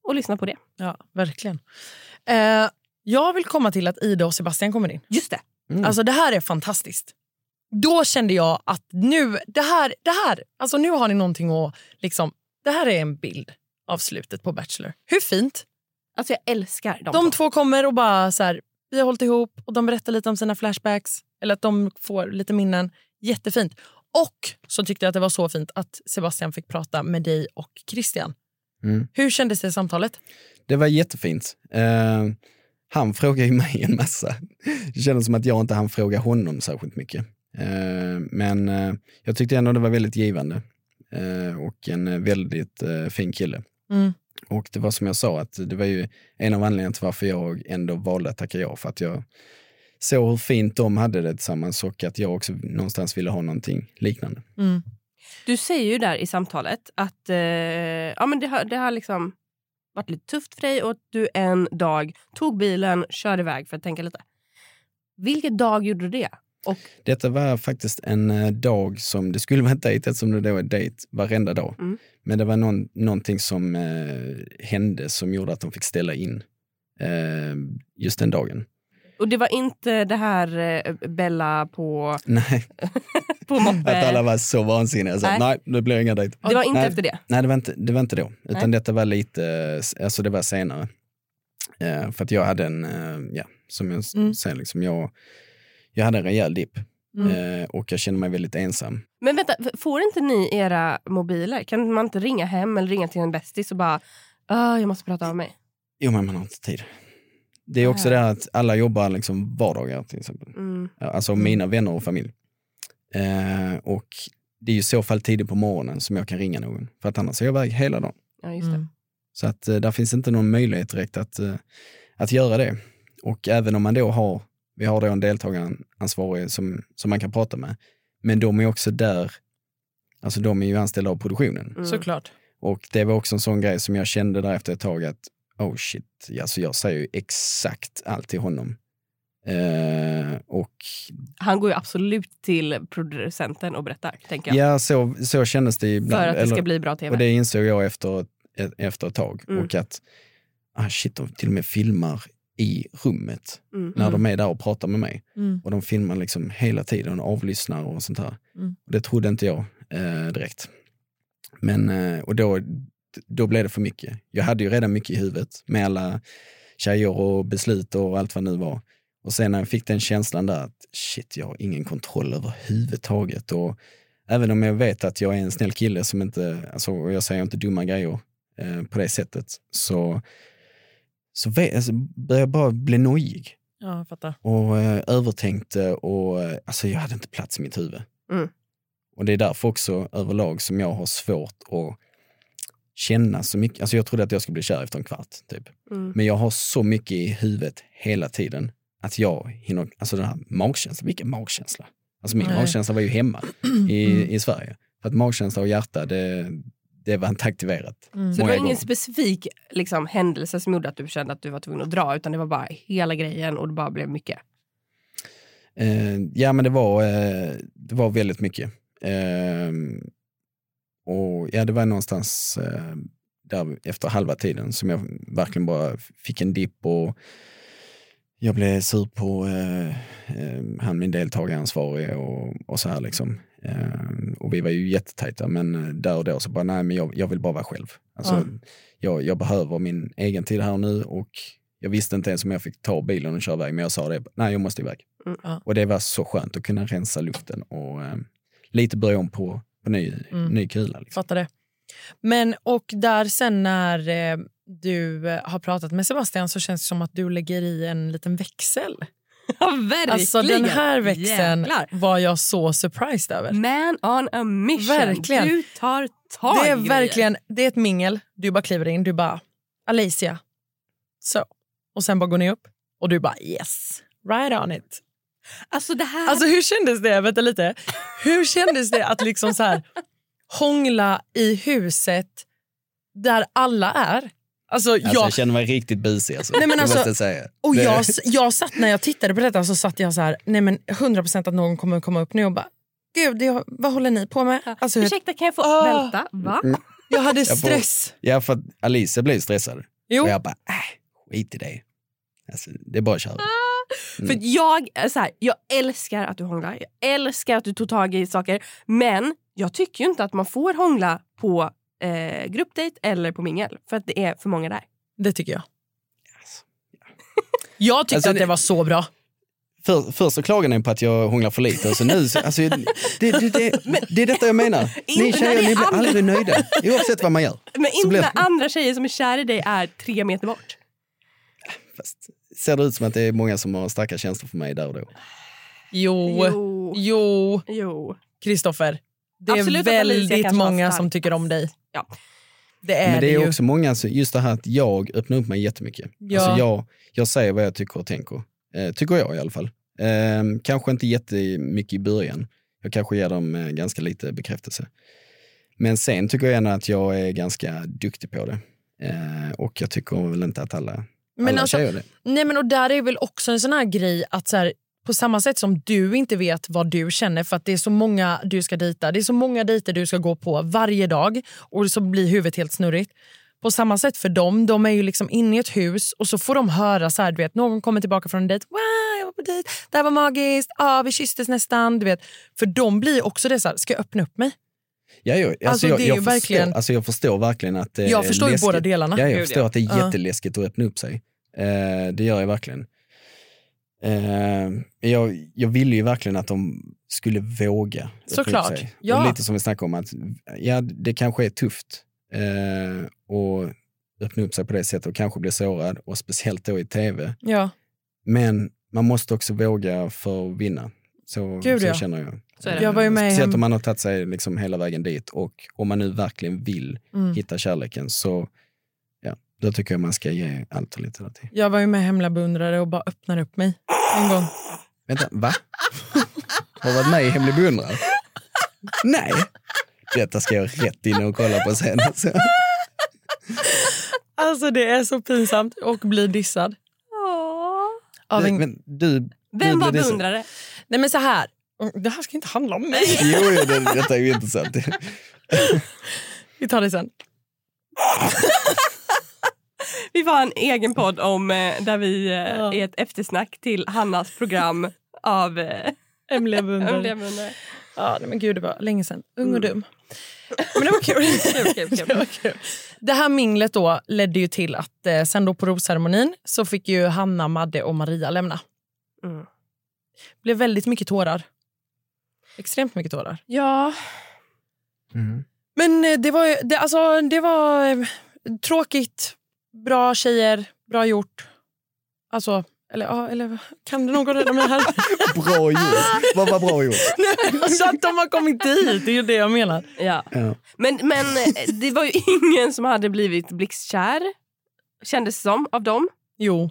och lyssna på det. ja verkligen. Eh, jag vill komma till att Ida och Sebastian kommer in. Just det. Mm. Alltså det här är fantastiskt. Då kände jag att nu, det här, det här, alltså nu har ni någonting att... Liksom, det här är en bild av slutet på Bachelor. Hur fint? Alltså jag älskar dem. De två kommer och bara så här, vi har hållit ihop och de berättar lite om sina flashbacks. Eller att de får lite minnen. Jättefint. Och så tyckte jag att det var så fint att Sebastian fick prata med dig och Christian. Mm. Hur kändes det samtalet? Det var jättefint. Eh, han frågade ju mig en massa. Det kändes som att jag inte hann fråga honom särskilt mycket. Eh, men eh, jag tyckte ändå det var väldigt givande eh, och en väldigt fin kille. Mm. Och det var som jag sa, att det var ju en av anledningarna till varför jag ändå valde att tacka ja. För att jag såg hur fint de hade det tillsammans och att jag också någonstans ville ha någonting liknande. Mm. Du säger ju där i samtalet att eh, ja, men det, har, det har liksom varit lite tufft för dig och att du en dag tog bilen, körde iväg för att tänka lite. Vilken dag gjorde du det? Och, Detta var faktiskt en eh, dag som, det skulle vara en dejt eftersom det då är dejt varenda dag. Mm. Men det var någon, någonting som eh, hände som gjorde att de fick ställa in eh, just den dagen. och det var inte det här eh, Bella på, Nej, på moppe? att alla var så vansinniga. Så, Nej. nej. det blir inga dejt. Det var inte nej, efter det? Nej, det var inte, det var inte då. Utan Nej. detta var lite, alltså det var senare. Eh, för att jag hade en, eh, ja, som jag Mm. säger, liksom, jag, jag hade en rejäl dipp. Mm. Eh, och jag kände mig väldigt ensam. Men vänta, får inte ni era mobiler? Kan man inte ringa hem eller ringa till en bästis och bara ah, jag måste prata av mig? Jo, men man har inte tid. Det är också det att alla jobbar liksom vardagar till exempel. Mm. Alltså mina vänner och familj. Eh, och det är ju i så fall tidigt på morgonen som jag kan ringa någon. För att annars är jag iväg hela dagen. Ja, just det. Så att eh, där finns inte någon möjlighet direkt att, eh, att göra det. Och även om man då har, vi har då en deltagaransvarig som, som man kan prata med. Men de är också där, alltså de är ju anställda av produktionen. Mm. Såklart. Och det var också en sån grej som jag kände där efter ett tag att oh shit, alltså jag säger ju exakt allt till honom. Eh, och Han går ju absolut till producenten och berättar, tänker jag. ja, så, så kändes det ibland. För att det ska Eller- bli bra tv. Och det insåg jag efter, ett- efter ett tag. Mm. Och att, ah shit, de till och med filmar i rummet Mm. när de är där och pratar med mig. Mm. Och de filmar liksom hela tiden och avlyssnar och sånt här. Mm. Och det trodde inte jag eh, direkt. Men, eh, och då, då blev det för mycket. Jag hade ju redan mycket i huvudet med alla tjejer och beslut och allt vad det nu var. Och sen när jag fick den känslan där att shit, jag har ingen kontroll överhuvudtaget. Och även om jag vet att jag är en snäll kille som inte, alltså, och jag säger inte dumma grejer eh, på det sättet, så, så alltså, började jag bara bli nojig Ja, jag fattar. och eh, övertänkte och eh, alltså jag hade inte plats i mitt huvud. Mm. Och det är därför också överlag som jag har svårt att känna så mycket. Alltså jag trodde att jag skulle bli kär efter en kvart. Typ. Mm. Men jag har så mycket i huvudet hela tiden att jag hinner, alltså den här magkänslan, vilken magkänsla? Alltså min Nej. magkänsla var ju hemma i, Mm. i Sverige. För att magkänsla och hjärta, det, det var inte aktiverat. Så det var ingen gånger. specifik liksom, händelse som gjorde att du kände att du var tvungen att dra utan det var bara hela grejen och det bara blev mycket. Eh, ja, men det var, eh, det var väldigt mycket. Eh, och ja, det var någonstans eh, där efter halva tiden som jag verkligen bara fick en dipp och jag blev sur på eh, eh, han min deltagaransvarige och, och så här liksom. Eh, och vi var ju jättetajta men eh, där och då så bara, nej men jag, jag vill bara vara själv. Alltså, Ja. jag, jag behöver min egen tid här nu och jag visste inte ens om jag fick ta bilen och köra iväg men jag sa det, nej jag måste iväg. Mm. Och det var så skönt att kunna rensa luften och eh, lite börja om på, på ny, Mm. ny kula. Liksom. Fattar det. Men och där sen när eh, du eh, har pratat med Sebastian så känns det som att du lägger i en liten växel. Ja, verkligen. Alltså den här växeln Jävlar. var jag så surprised över. Man on a mission. Verkligen. Du tar tag Det är verkligen det är ett mingel. Du bara kliver in, du bara Alicia. Så. Och sen bara går ni upp och du bara yes, right on it. Alltså det här... Alltså hur kändes det? Vänta lite. Hur kändes det att liksom så här hångla i huset där alla är? Alltså, Alltså, jag, jag känner mig riktigt busig alltså. Nej, men alltså- måste jag säga. och Det- jag, jag satt när jag tittade på detta så satt jag så här, nej men 100% att någon kommer komma upp nu och bara Gud, det, vad håller ni på med? Alltså, jag, Ursäkta, kan jag få Ah. vänta? Va? Mm. jag hade Jag får- stress. Ja, för att Alicia blev stressad. Jo. Och jag bara, äh, skit i det. Alltså, det är bara att köra. För jag, så här, jag älskar att du hånglar, jag älskar att du tog tag i saker. Men jag tycker ju inte att man får hångla på eh, gruppdate eller på mingel. För att det är för många där. Det tycker jag. Jag tyckte Alltså, att det var så bra. För, först så klagar ni på att jag hånglar för lite och så nu, så, alltså, det, det, det, det är detta jag menar. Ni tjejer ni blir aldrig nöjda oavsett vad man gör. Men inte blir- när andra tjejer som är kär i dig är tre meter bort. Fast, ser det ut som att det är många som har starka känslor för mig där och då? Jo, Jo. jo, Jo. Kristoffer. Det är Absolut väldigt många som tycker om dig. Ja. Det är Men det är ju. också många, just det här att jag öppnar upp mig jättemycket. Ja. Alltså jag, jag säger vad jag tycker och tänker. Eh, tycker jag i alla fall. Eh, kanske inte jättemycket i början. Jag kanske ger dem eh, ganska lite bekräftelse. Men sen tycker jag ändå att jag är ganska duktig på det. Eh, och jag tycker väl inte att alla, Men alla alltså- tjejer är det. Nej, men och där är väl också en sån här grej att så här, på samma sätt som du inte vet vad du känner för att det är så många du ska dejta. Det är så många dejter du ska gå på varje dag och så blir huvudet helt snurrigt. På samma sätt för dem, de är ju liksom inne i ett hus och så får de höra så här, du vet, någon kommer tillbaka från en dejt. Wow, jag var på dejt, det här var magiskt, ah, vi kysstes nästan. Du vet. För de blir också det så här, ska jag öppna upp mig? Ja, jag, alltså, Alltså, jag, det är jag, förstår, verkligen- alltså, jag förstår verkligen att det Jag är förstår ju läskigt. båda delarna. Ja, jag förstår att det är jätteläskigt att öppna upp sig. Eh, det gör jag verkligen. Eh, jag, jag ville ju verkligen att de skulle våga Såklart, ja. Och lite som vi snackade om, att ja, det kanske är tufft eh, att öppna upp sig på det sättet och kanske bli sårad, och speciellt då i tv. Ja. Men man måste också våga för att vinna. Så, Gud, så ja. känner jag. Så är det. Jag var ju med i Speciellt om man har tagit sig liksom hela vägen dit och om man nu verkligen vill Mm. hitta kärleken så då tycker jag man ska ge allt och lite till. Jag var ju med hemliga beundrare och bara öppnade upp mig en gång. Vänta, va? Har du varit med i Hemlig beundrare? Nej, detta ska jag rätt in och kolla på sen. Alltså. Alltså det är så pinsamt och bli dissad. Av en... men du, Vem du var beundrare? Nej men så här. Det här ska inte handla om mig. Jo, jo det, detta är ju intressant. Vi tar det sen. Vi var en egen podd om eh, där vi eh, Ja. är ett eftersnack till Hannas program av eh, beundrare. Hemliga beundrare. Ja, nej, men gud, det var länge sedan. Ung och dum. Men det var kul. Kul, kul, kul. det, var kul. det här minglet då ledde ju till att eh, sen då på rosceremonin så fick ju Hanna, Madde och Maria lämna. Mm. blev väldigt mycket tårar. Extremt mycket tårar. Ja, Mm. Men eh, det var, ju- det, alltså, det var eh, tråkigt. Bra tjejer, bra gjort. Alltså, eller, ja, eller kan det någon rädda mig här? Bra gjort. Vad var bra gjort? Alltså att de har kommit dit, det är ju det jag menar. ja. Ja. Men, men eh, det var ju ingen som hade blivit blixtkär, kändes det som, av dem. Jo.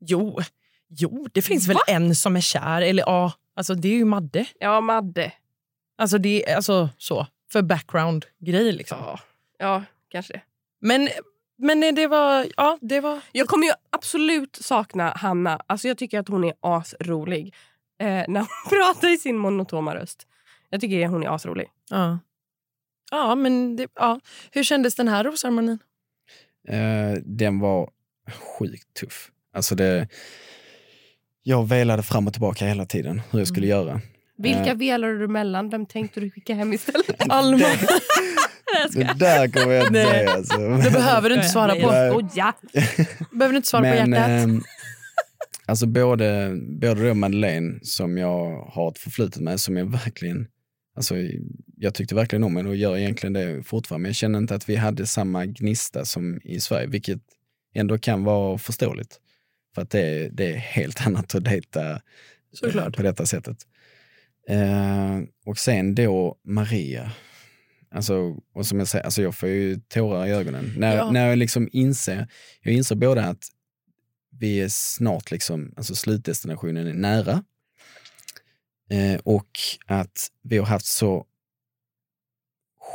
Jo, jo det finns väl en som är kär. Eller ja, alltså det är ju Madde. Ja, Madde. Alltså det är alltså så. För background-grej liksom. Ja, ja kanske det. Men, men det var, ja det var... Jag kommer ju absolut sakna Hanna. Alltså jag tycker att hon är asrolig. Eh, när hon pratar i sin monotoma röst. Jag tycker hon är asrolig. Ja. Ja, men det, ja. Hur kändes den här rosceremonin? Eh, den var sjukt tuff. Alltså det, jag velade fram och tillbaka hela tiden hur jag skulle göra. Vilka Eh, velade du mellan? Vem tänkte du skicka hem istället? Alma. det där kommer jag inte säga. Alltså. Det behöver du inte svara på. Nej. Skoja! behöver du inte svara på Men hjärtat. ehm, alltså både, både då Madeleine som jag har ett förflutet med som jag verkligen, alltså jag tyckte verkligen om henne och gör egentligen det fortfarande. Men jag känner inte att vi hade samma gnista som i Sverige, vilket ändå kan vara förståeligt. För att det, är- det är helt annat att dejta eh, Såklart. på detta sättet. Eh, och sen då Maria. Alltså, och som jag säger, alltså jag får ju tårar i ögonen. När, Ja. när jag liksom inser, jag inser både att vi är snart liksom, alltså slutdestinationen är nära. Eh, och att vi har haft så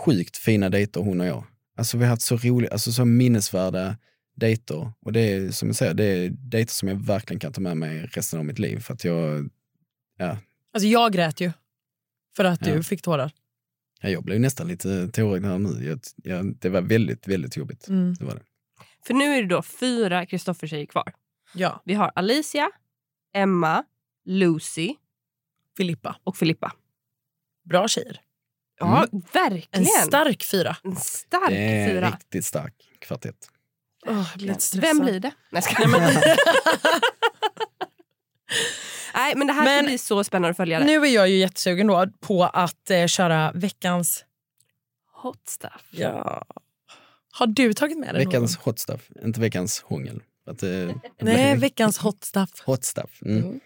sjukt fina dejter hon och jag. Alltså vi har haft så roliga, alltså så minnesvärda dejter. Och det är som jag säger, det är dejter som jag verkligen kan ta med mig resten av mitt liv. För att jag, ja, Alltså jag grät ju. För att Ja. du fick tårar. Ja, jag blev nästan lite tårögd här nu. Jag, jag, det var väldigt, väldigt jobbigt. Mm. Det var det. För nu är det då fyra Kristoffer-tjejer kvar. Ja. Vi har Alicia, Emma, Lucy Filippa. och Filippa. Bra tjejer. Ja, En verkligen. stark fyra. En stark Det är en fyra. riktigt stark kvartett. Oh, lite stressad. Vem blir det? Nej, jag skojar. Nej, men det här Men- ska bli så spännande att följa. Det. Nu är jag ju jättesugen då på att eh, köra veckans... Hot stuff. Ja. Har du tagit med dig Veckans hot stuff, inte veckans hångel. Att, eh, någon? Nej, veckans hot stuff. Hot stuff. Mm.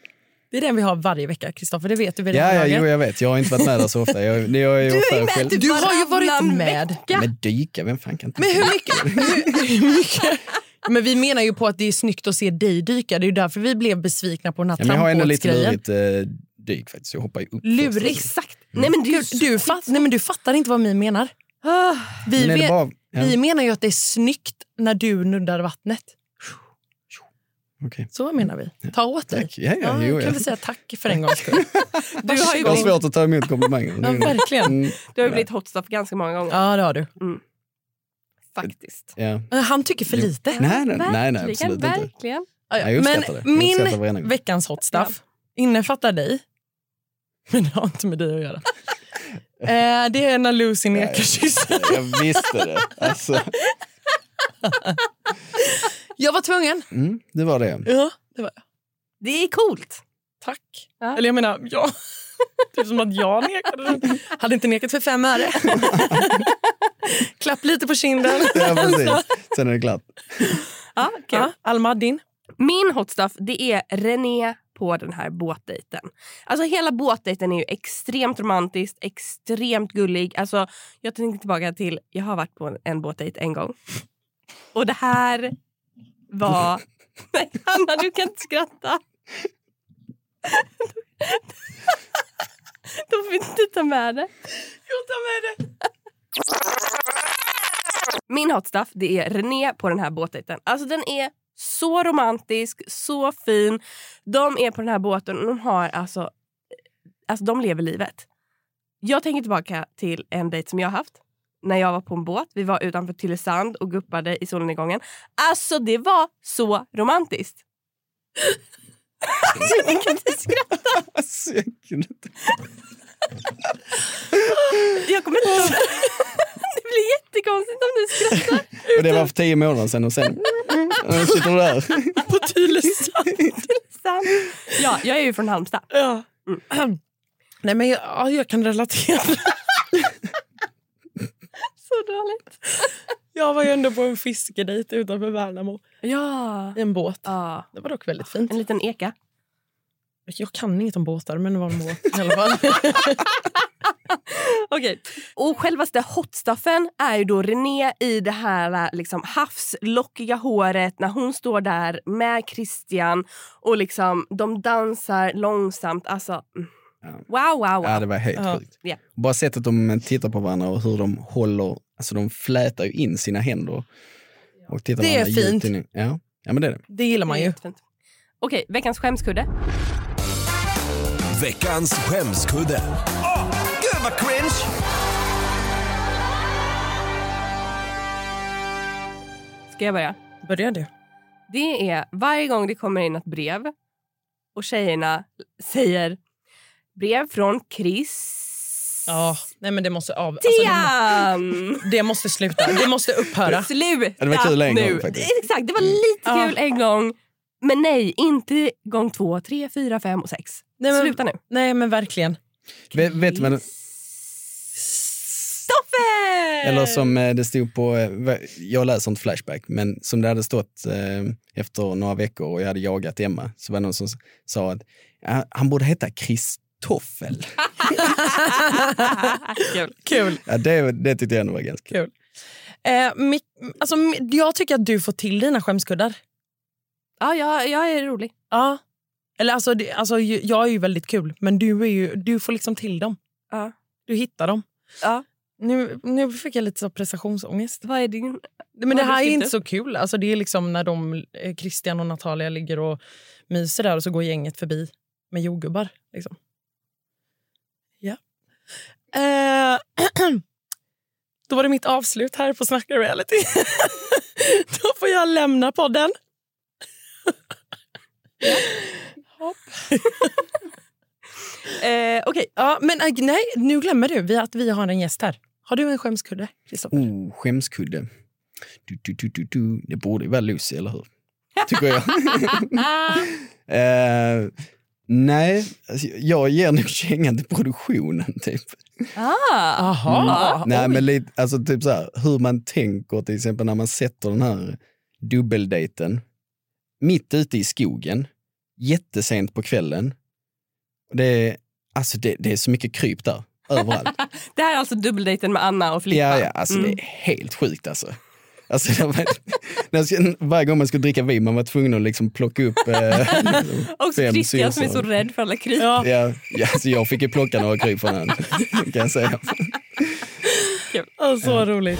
Det är den vi har varje vecka, Kristoffer. Det vet du Ja, ja, jo, jag vet. Jag har inte varit med där så ofta. Jag, jag är Du ofta är med själv. typ Du har ju varit med. vecka. Men dyka, vem fan kan inte Men hur mycket, hur, hur mycket? Men vi menar ju på att det är snyggt att se dig dyka. Det är ju därför vi blev besvikna på den här Ja, men jag har ändå lite lurigt eh, dyk faktiskt. Jag hoppar ju upp först. Exakt. Nej, men du, Du, fatt, nej, men du fattar inte vad vi menar. Ah, Vi, Men bara, ja, vi menar ju att det är snyggt när du nuddar vattnet. okej. Så menar vi. Ta åt dig. Ja, ja, jo, kan ja. vi säga tack för en gångs skull. du har ju Jag har blivit, svårt att ta emot komplimanger. Ja, verkligen. Mm, du har ju blivit hot stuff ganska många gånger. Ja, det har du. Faktiskt. ja. Han tycker för lite. Nej, nej, nej, nej, Verkligen, absolut inte. verkligen. Ja, ja. Jag Men min veckans hot stuff innefattar dig. Men det har inte med dig att göra. Eh, det är när Lucy nekar kyssen. Jag visste det. Alltså, Jag var tvungen. mm, det var det. Ja, det var jag. Det är coolt. Tack. Ja. Eller jag menar, ja. Typ som att jag nekade. Hade inte nekat för fem öre. Klapp lite på kinden. Ja, precis. Sen är det klart. Ja, kul. Ja, Alma, din? Min hot stuff det är René på den här båtdejten. Alltså hela båtdejten är ju extremt romantiskt, extremt gullig. Alltså, jag tänker tillbaka till, jag har varit på en båtdejt en gång. Och det här var... Nej, Hanna du kan inte skratta. Då får vi inte ta med det. Jag tar med det. Min hot stuff det är René på den här båtdejten. Alltså den är så romantisk, så fin. De är på den här båten och de har alltså, alltså de lever livet. Jag tänker tillbaka till en dejt som jag har haft. När jag var på en båt. Vi var utanför Tylösand och guppade i solnedgången. Alltså det var så romantiskt. Ni kan inte skratta. Alltså, jag kunde inte. Jag kommer inte... Det blir jättekonstigt om du skrattar. Och det var för tio månader sedan och sen nu sitter du där. På Tylösand. Ja, jag är ju från Halmstad. Ja. Nej, men jag, ja, jag kan relatera. Så dåligt. Jag var ju ändå på en fiskedejt utanför Värnamo. Ja. I en båt. ja. Det var dock väldigt fint. En liten eka. Jag kan inget om båtar, men det var en båt i alla fall. Okej. Och självaste hotstuffen är ju då René i det här liksom, havslockiga håret när hon står där med Christian och liksom, de dansar långsamt. Alltså, mm. wow, wow, wow. Ja, det var helt Ja. sjukt. Bara sättet de tittar på varandra och hur de håller, alltså de flätar ju in sina händer. Och tittar Det är fint. Ja. ja, men det är det. Det gillar man ju. Jättefint. Okej, veckans skämskudde. Veckans skämskudde. Åh, gud vad cringe! Ska jag börja? Börjar du? Det är varje gång det kommer in ett brev och tjejerna säger brev från Chris Ja, nej men det måste av... Alltså, det, måste sluta. Det måste upphöra. Sluta Ja, det var kul en nu. gång faktiskt. Exakt, det var lite Ja. kul en gång. Men nej, inte gång två, tre, fyra, fem och sex. Nej, men- Sluta nu. Nej men verkligen. Vet, vet du vad, Stoffe! eller som eh, det stod på, eh, jag läser inte Flashback, men som det hade stått eh, efter några veckor och jag hade jagat Emma, så var det någon som sa att han borde heta Kristoffel. Kul. Kul. Ja, det, det tyckte jag ändå var ganska kul. Kul. Eh, Mick, alltså, jag tycker att du får till dina skämskuddar. Ja, jag, jag är rolig. Ja. Eller alltså, det, alltså, jag är ju väldigt kul, men du, är ju, du får liksom till dem. Ja. Du hittar dem. Ja. Nu, nu fick jag lite så prestationsångest. Vad är din... Men det här är inte upp? så kul. Alltså, det är liksom när de, eh, Christian och Natalia ligger och myser där och så går gänget förbi med jordgubbar. Liksom. Ja. Eh, då var det mitt avslut här på Snacka reality. då får jag lämna podden. Ja. eh, Okej. Ja, men äh, nej, nu glömmer du vi att vi har en gäst här. Har du en skämskudde, Kristoffer? Oh, skämskudde. Du, du, du, du, du. Det borde ju vara Lucy, eller hur? Tycker jag. Eh, nej, alltså, jag ger nog kängan till produktionen. Typ. Ah. Aha. Nej, men lite, alltså, typ så här, hur man tänker till exempel när man sätter den här dubbeldejten mitt ute i skogen, jättesent på kvällen. Det är, alltså, det, det är så mycket kryp där, överallt. Det här är alltså dubbeldejten med Anna och Filippa. Ja, ja, alltså Mm. det är helt sjukt alltså. Alltså, ska- varje gång man skulle dricka vin man var tvungen att liksom plocka upp eh, Också fem Christian som är så rädd för alla kryp. Ja, ja, alltså jag fick ju plocka några kryp från honom, kan jag säga. Oh, så roligt.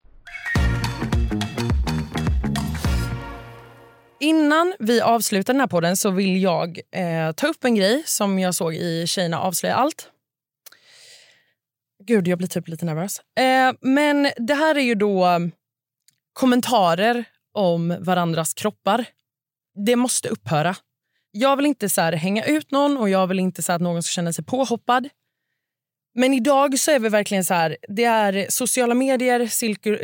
Innan vi avslutar den här podden så vill jag eh, ta upp en grej som jag såg i Tjejerna avslöjar allt. Gud, jag blir typ lite nervös. Eh, men det här är ju då mm, kommentarer om varandras kroppar. Det måste upphöra. Jag vill inte så här hänga ut någon och jag vill inte så här att någon ska känna sig påhoppad. Men idag så är vi verkligen så här, det är sociala medier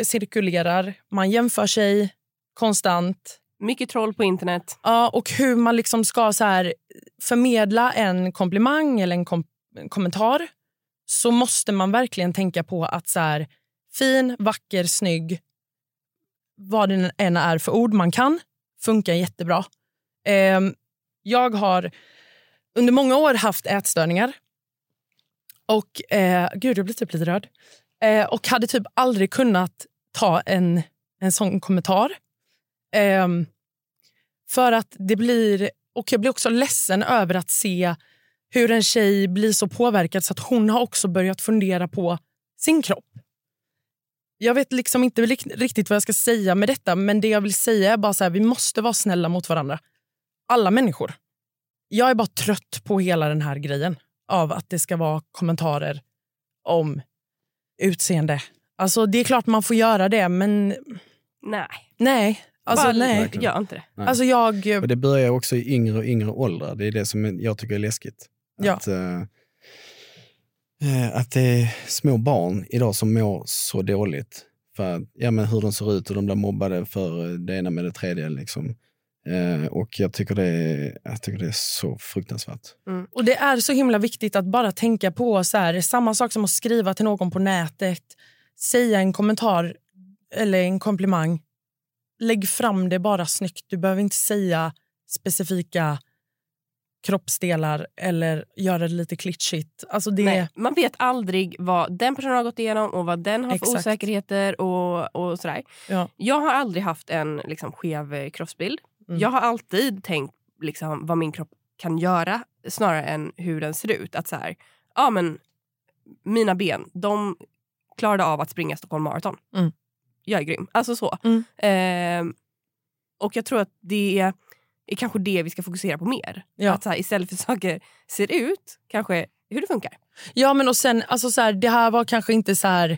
cirkulerar, man jämför sig konstant. Mycket troll på internet. Ja, och hur man liksom ska så här förmedla en komplimang eller en, kom- en kommentar så måste man verkligen tänka på att så här, fin, vacker, snygg vad det än är för ord man kan, funkar jättebra. Eh, jag har under många år haft ätstörningar. Och eh, Gud, jag blir typ lite rörd. Eh, och hade typ aldrig kunnat ta en, en sån kommentar. Ehm, för att det blir... Och jag blir också ledsen över att se hur en tjej blir så påverkad så att hon har också börjat fundera på sin kropp. Jag vet liksom inte rikt- riktigt vad jag ska säga med detta men det jag vill säga är bara så här, vi måste vara snälla mot varandra. Alla människor. Jag är bara trött på hela den här grejen av att det ska vara kommentarer om utseende. Alltså det är klart man får göra det men Nej. nej. Alltså, Bara nej. Gör inte det. Nej. Alltså jag... Och det börjar också i yngre och yngre åldrar. Det är det som jag tycker är läskigt. Ja. Att, eh, eh, att det är små barn idag som mår så dåligt. För ja, men hur de ser ut och de blir mobbade för det ena med det tredje. Liksom. Eh, och jag tycker, det är, jag tycker det är så fruktansvärt. Och Det är så himla viktigt att bara tänka på så här, samma sak som att skriva till någon på nätet, säga en kommentar eller en komplimang. Lägg fram det bara snyggt. Du behöver inte säga specifika kroppsdelar eller göra det lite klitschigt. Alltså det, Nej, man vet aldrig vad den personen har gått igenom och vad den har för Exakt. osäkerheter. och, och sådär. Ja. Jag har aldrig haft en liksom, skev eh, kroppsbild. Mm. Jag har alltid tänkt liksom, vad min kropp kan göra snarare än hur den ser ut. Att så här, ja, men, Mina ben de klarade av att springa Stockholm Marathon. Mm. Jag är grym. Alltså så. Mm. Ehm, och jag tror att det är, är kanske det vi ska fokusera på mer. Ja. Att så här, istället för saker ser ut, kanske hur det funkar. Ja, men och sen, alltså så här, det här var kanske inte så här...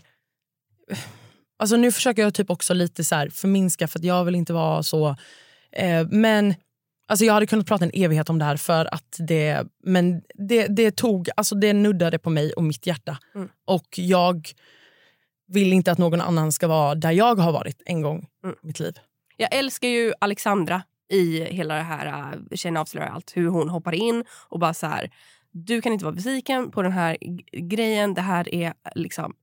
Alltså nu försöker jag typ också lite så här förminska för att jag vill inte vara så... Eh, men alltså jag hade kunnat prata en evighet om det här för att det... Men det, det tog, alltså det nuddade på mig och mitt hjärta. Mm. Och jag vill inte att någon annan ska vara där jag har varit en gång i mitt liv. Jag älskar ju Alexandra i hela det här uh, avslöjar allt. Hur hon hoppar in och bara så här. Du kan inte vara besviken på den här grejen. Det här är liksom...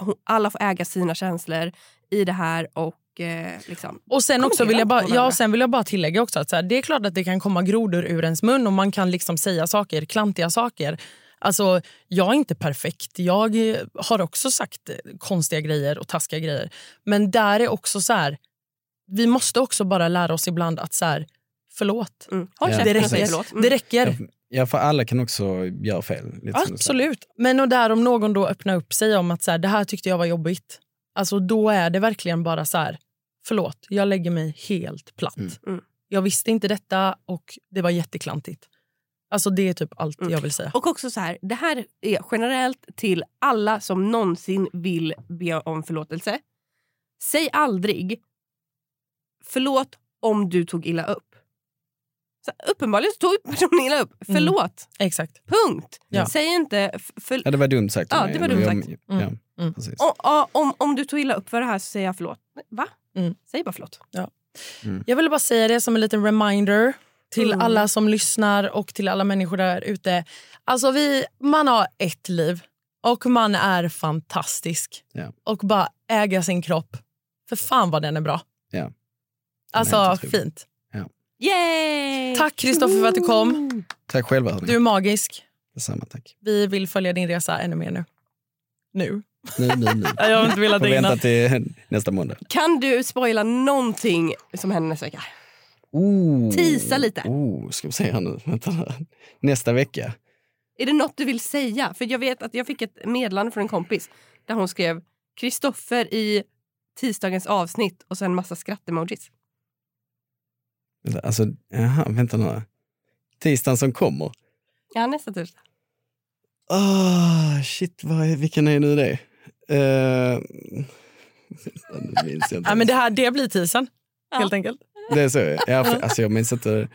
hon- Alla får äga sina känslor i det här. och eh, liksom, Och sen, också vill jag bara, ja, sen vill jag bara tillägga också att så här, det är klart att det kan komma grodor ur ens mun och man kan liksom säga saker, klantiga saker. Alltså, jag är inte perfekt. Jag eh, har också sagt eh, konstiga grejer och taskiga grejer. Men där är också så här, vi måste också bara lära oss ibland att så här, förlåt. Mm. Håll Ja, det räcker. förlåt. Mm. Det räcker. Ja, för alla kan också göra fel. Absolut. Men och där om någon då öppnar upp sig om att så här, det här tyckte jag var jobbigt. Alltså då är det verkligen bara så här, förlåt, jag lägger mig helt platt. Mm. Jag visste inte detta och det var jätteklantigt. Alltså det är typ allt Mm. jag vill säga. Och också så här, det här är generellt till alla som någonsin vill be om förlåtelse. Säg aldrig förlåt om du tog illa upp. Så, uppenbarligen så tog personen illa upp. Förlåt. Exakt. Punkt. Ja. Säg inte... För, Ja, det var dumt sagt Ja, det var dumt sagt. Ja, Mm. precis. Och, om, om du tog illa upp för det här så säger jag förlåt. Va? Mm. Säg bara förlåt. Ja. Mm. Jag ville bara säga det som en liten reminder till Mm. alla som lyssnar och till alla människor där ute. Alltså vi, man har ett liv och man är fantastisk. Ja. Och bara äga sin kropp. För fan vad den är bra. Är Alltså fint. Ja. Yay! Tack Kristoffer för att du kom. Tack själva. hörni. Du är magisk. Detsamma, tack. Vi vill följa din resa ännu mer nu. Nu. Nu, nu, nu. Jag har inte velat det vänta innan. till nästa måndag. Kan du spoila någonting som händer nästa vecka? Oh. Teasa lite. Oh, ska vi här nu. Vänta. Nästa vecka. Är det något du vill säga? För jag vet att jag fick ett meddelande från en kompis där hon skrev Kristoffer i tisdagens avsnitt och sen massa skrattemojis. Alltså, jaha, vänta nu. Tisdagen som kommer. Ja, nästa torsdag. Ah, shit, vad är, vilken är nu det? Uh, nu minns jag inte. Ja, men det, här, det blir tisen. Helt enkelt. Det är så? Ja, för, alltså, jag minns inte.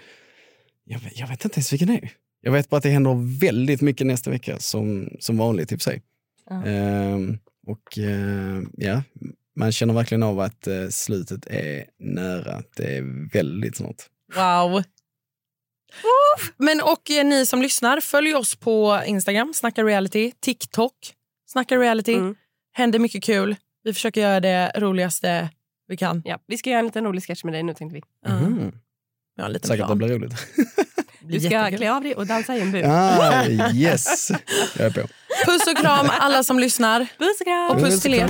Jag, vet- jag vet inte ens vilken det är. Jag vet bara att det händer väldigt mycket nästa vecka som, som vanligt i och för sig. Ja. Ehm, och eh, ja, man känner verkligen av att eh, slutet är nära. Det är väldigt snart. Wow. Men och eh, ni som lyssnar, följ oss på Instagram, Snacka reality, TikTok, Snacka reality. Mm. Händer mycket kul. Vi försöker göra det roligaste vi kan. Ja, vi ska göra en liten rolig sketch med dig nu tänkte vi. Mhm. Ja, en liten Säkert det plan. blir roligt. Du ska klä av dig och dansa i en bur. ah, yes, jag är på. Puss och kram alla som lyssnar. Puss och kram! Och puss till er.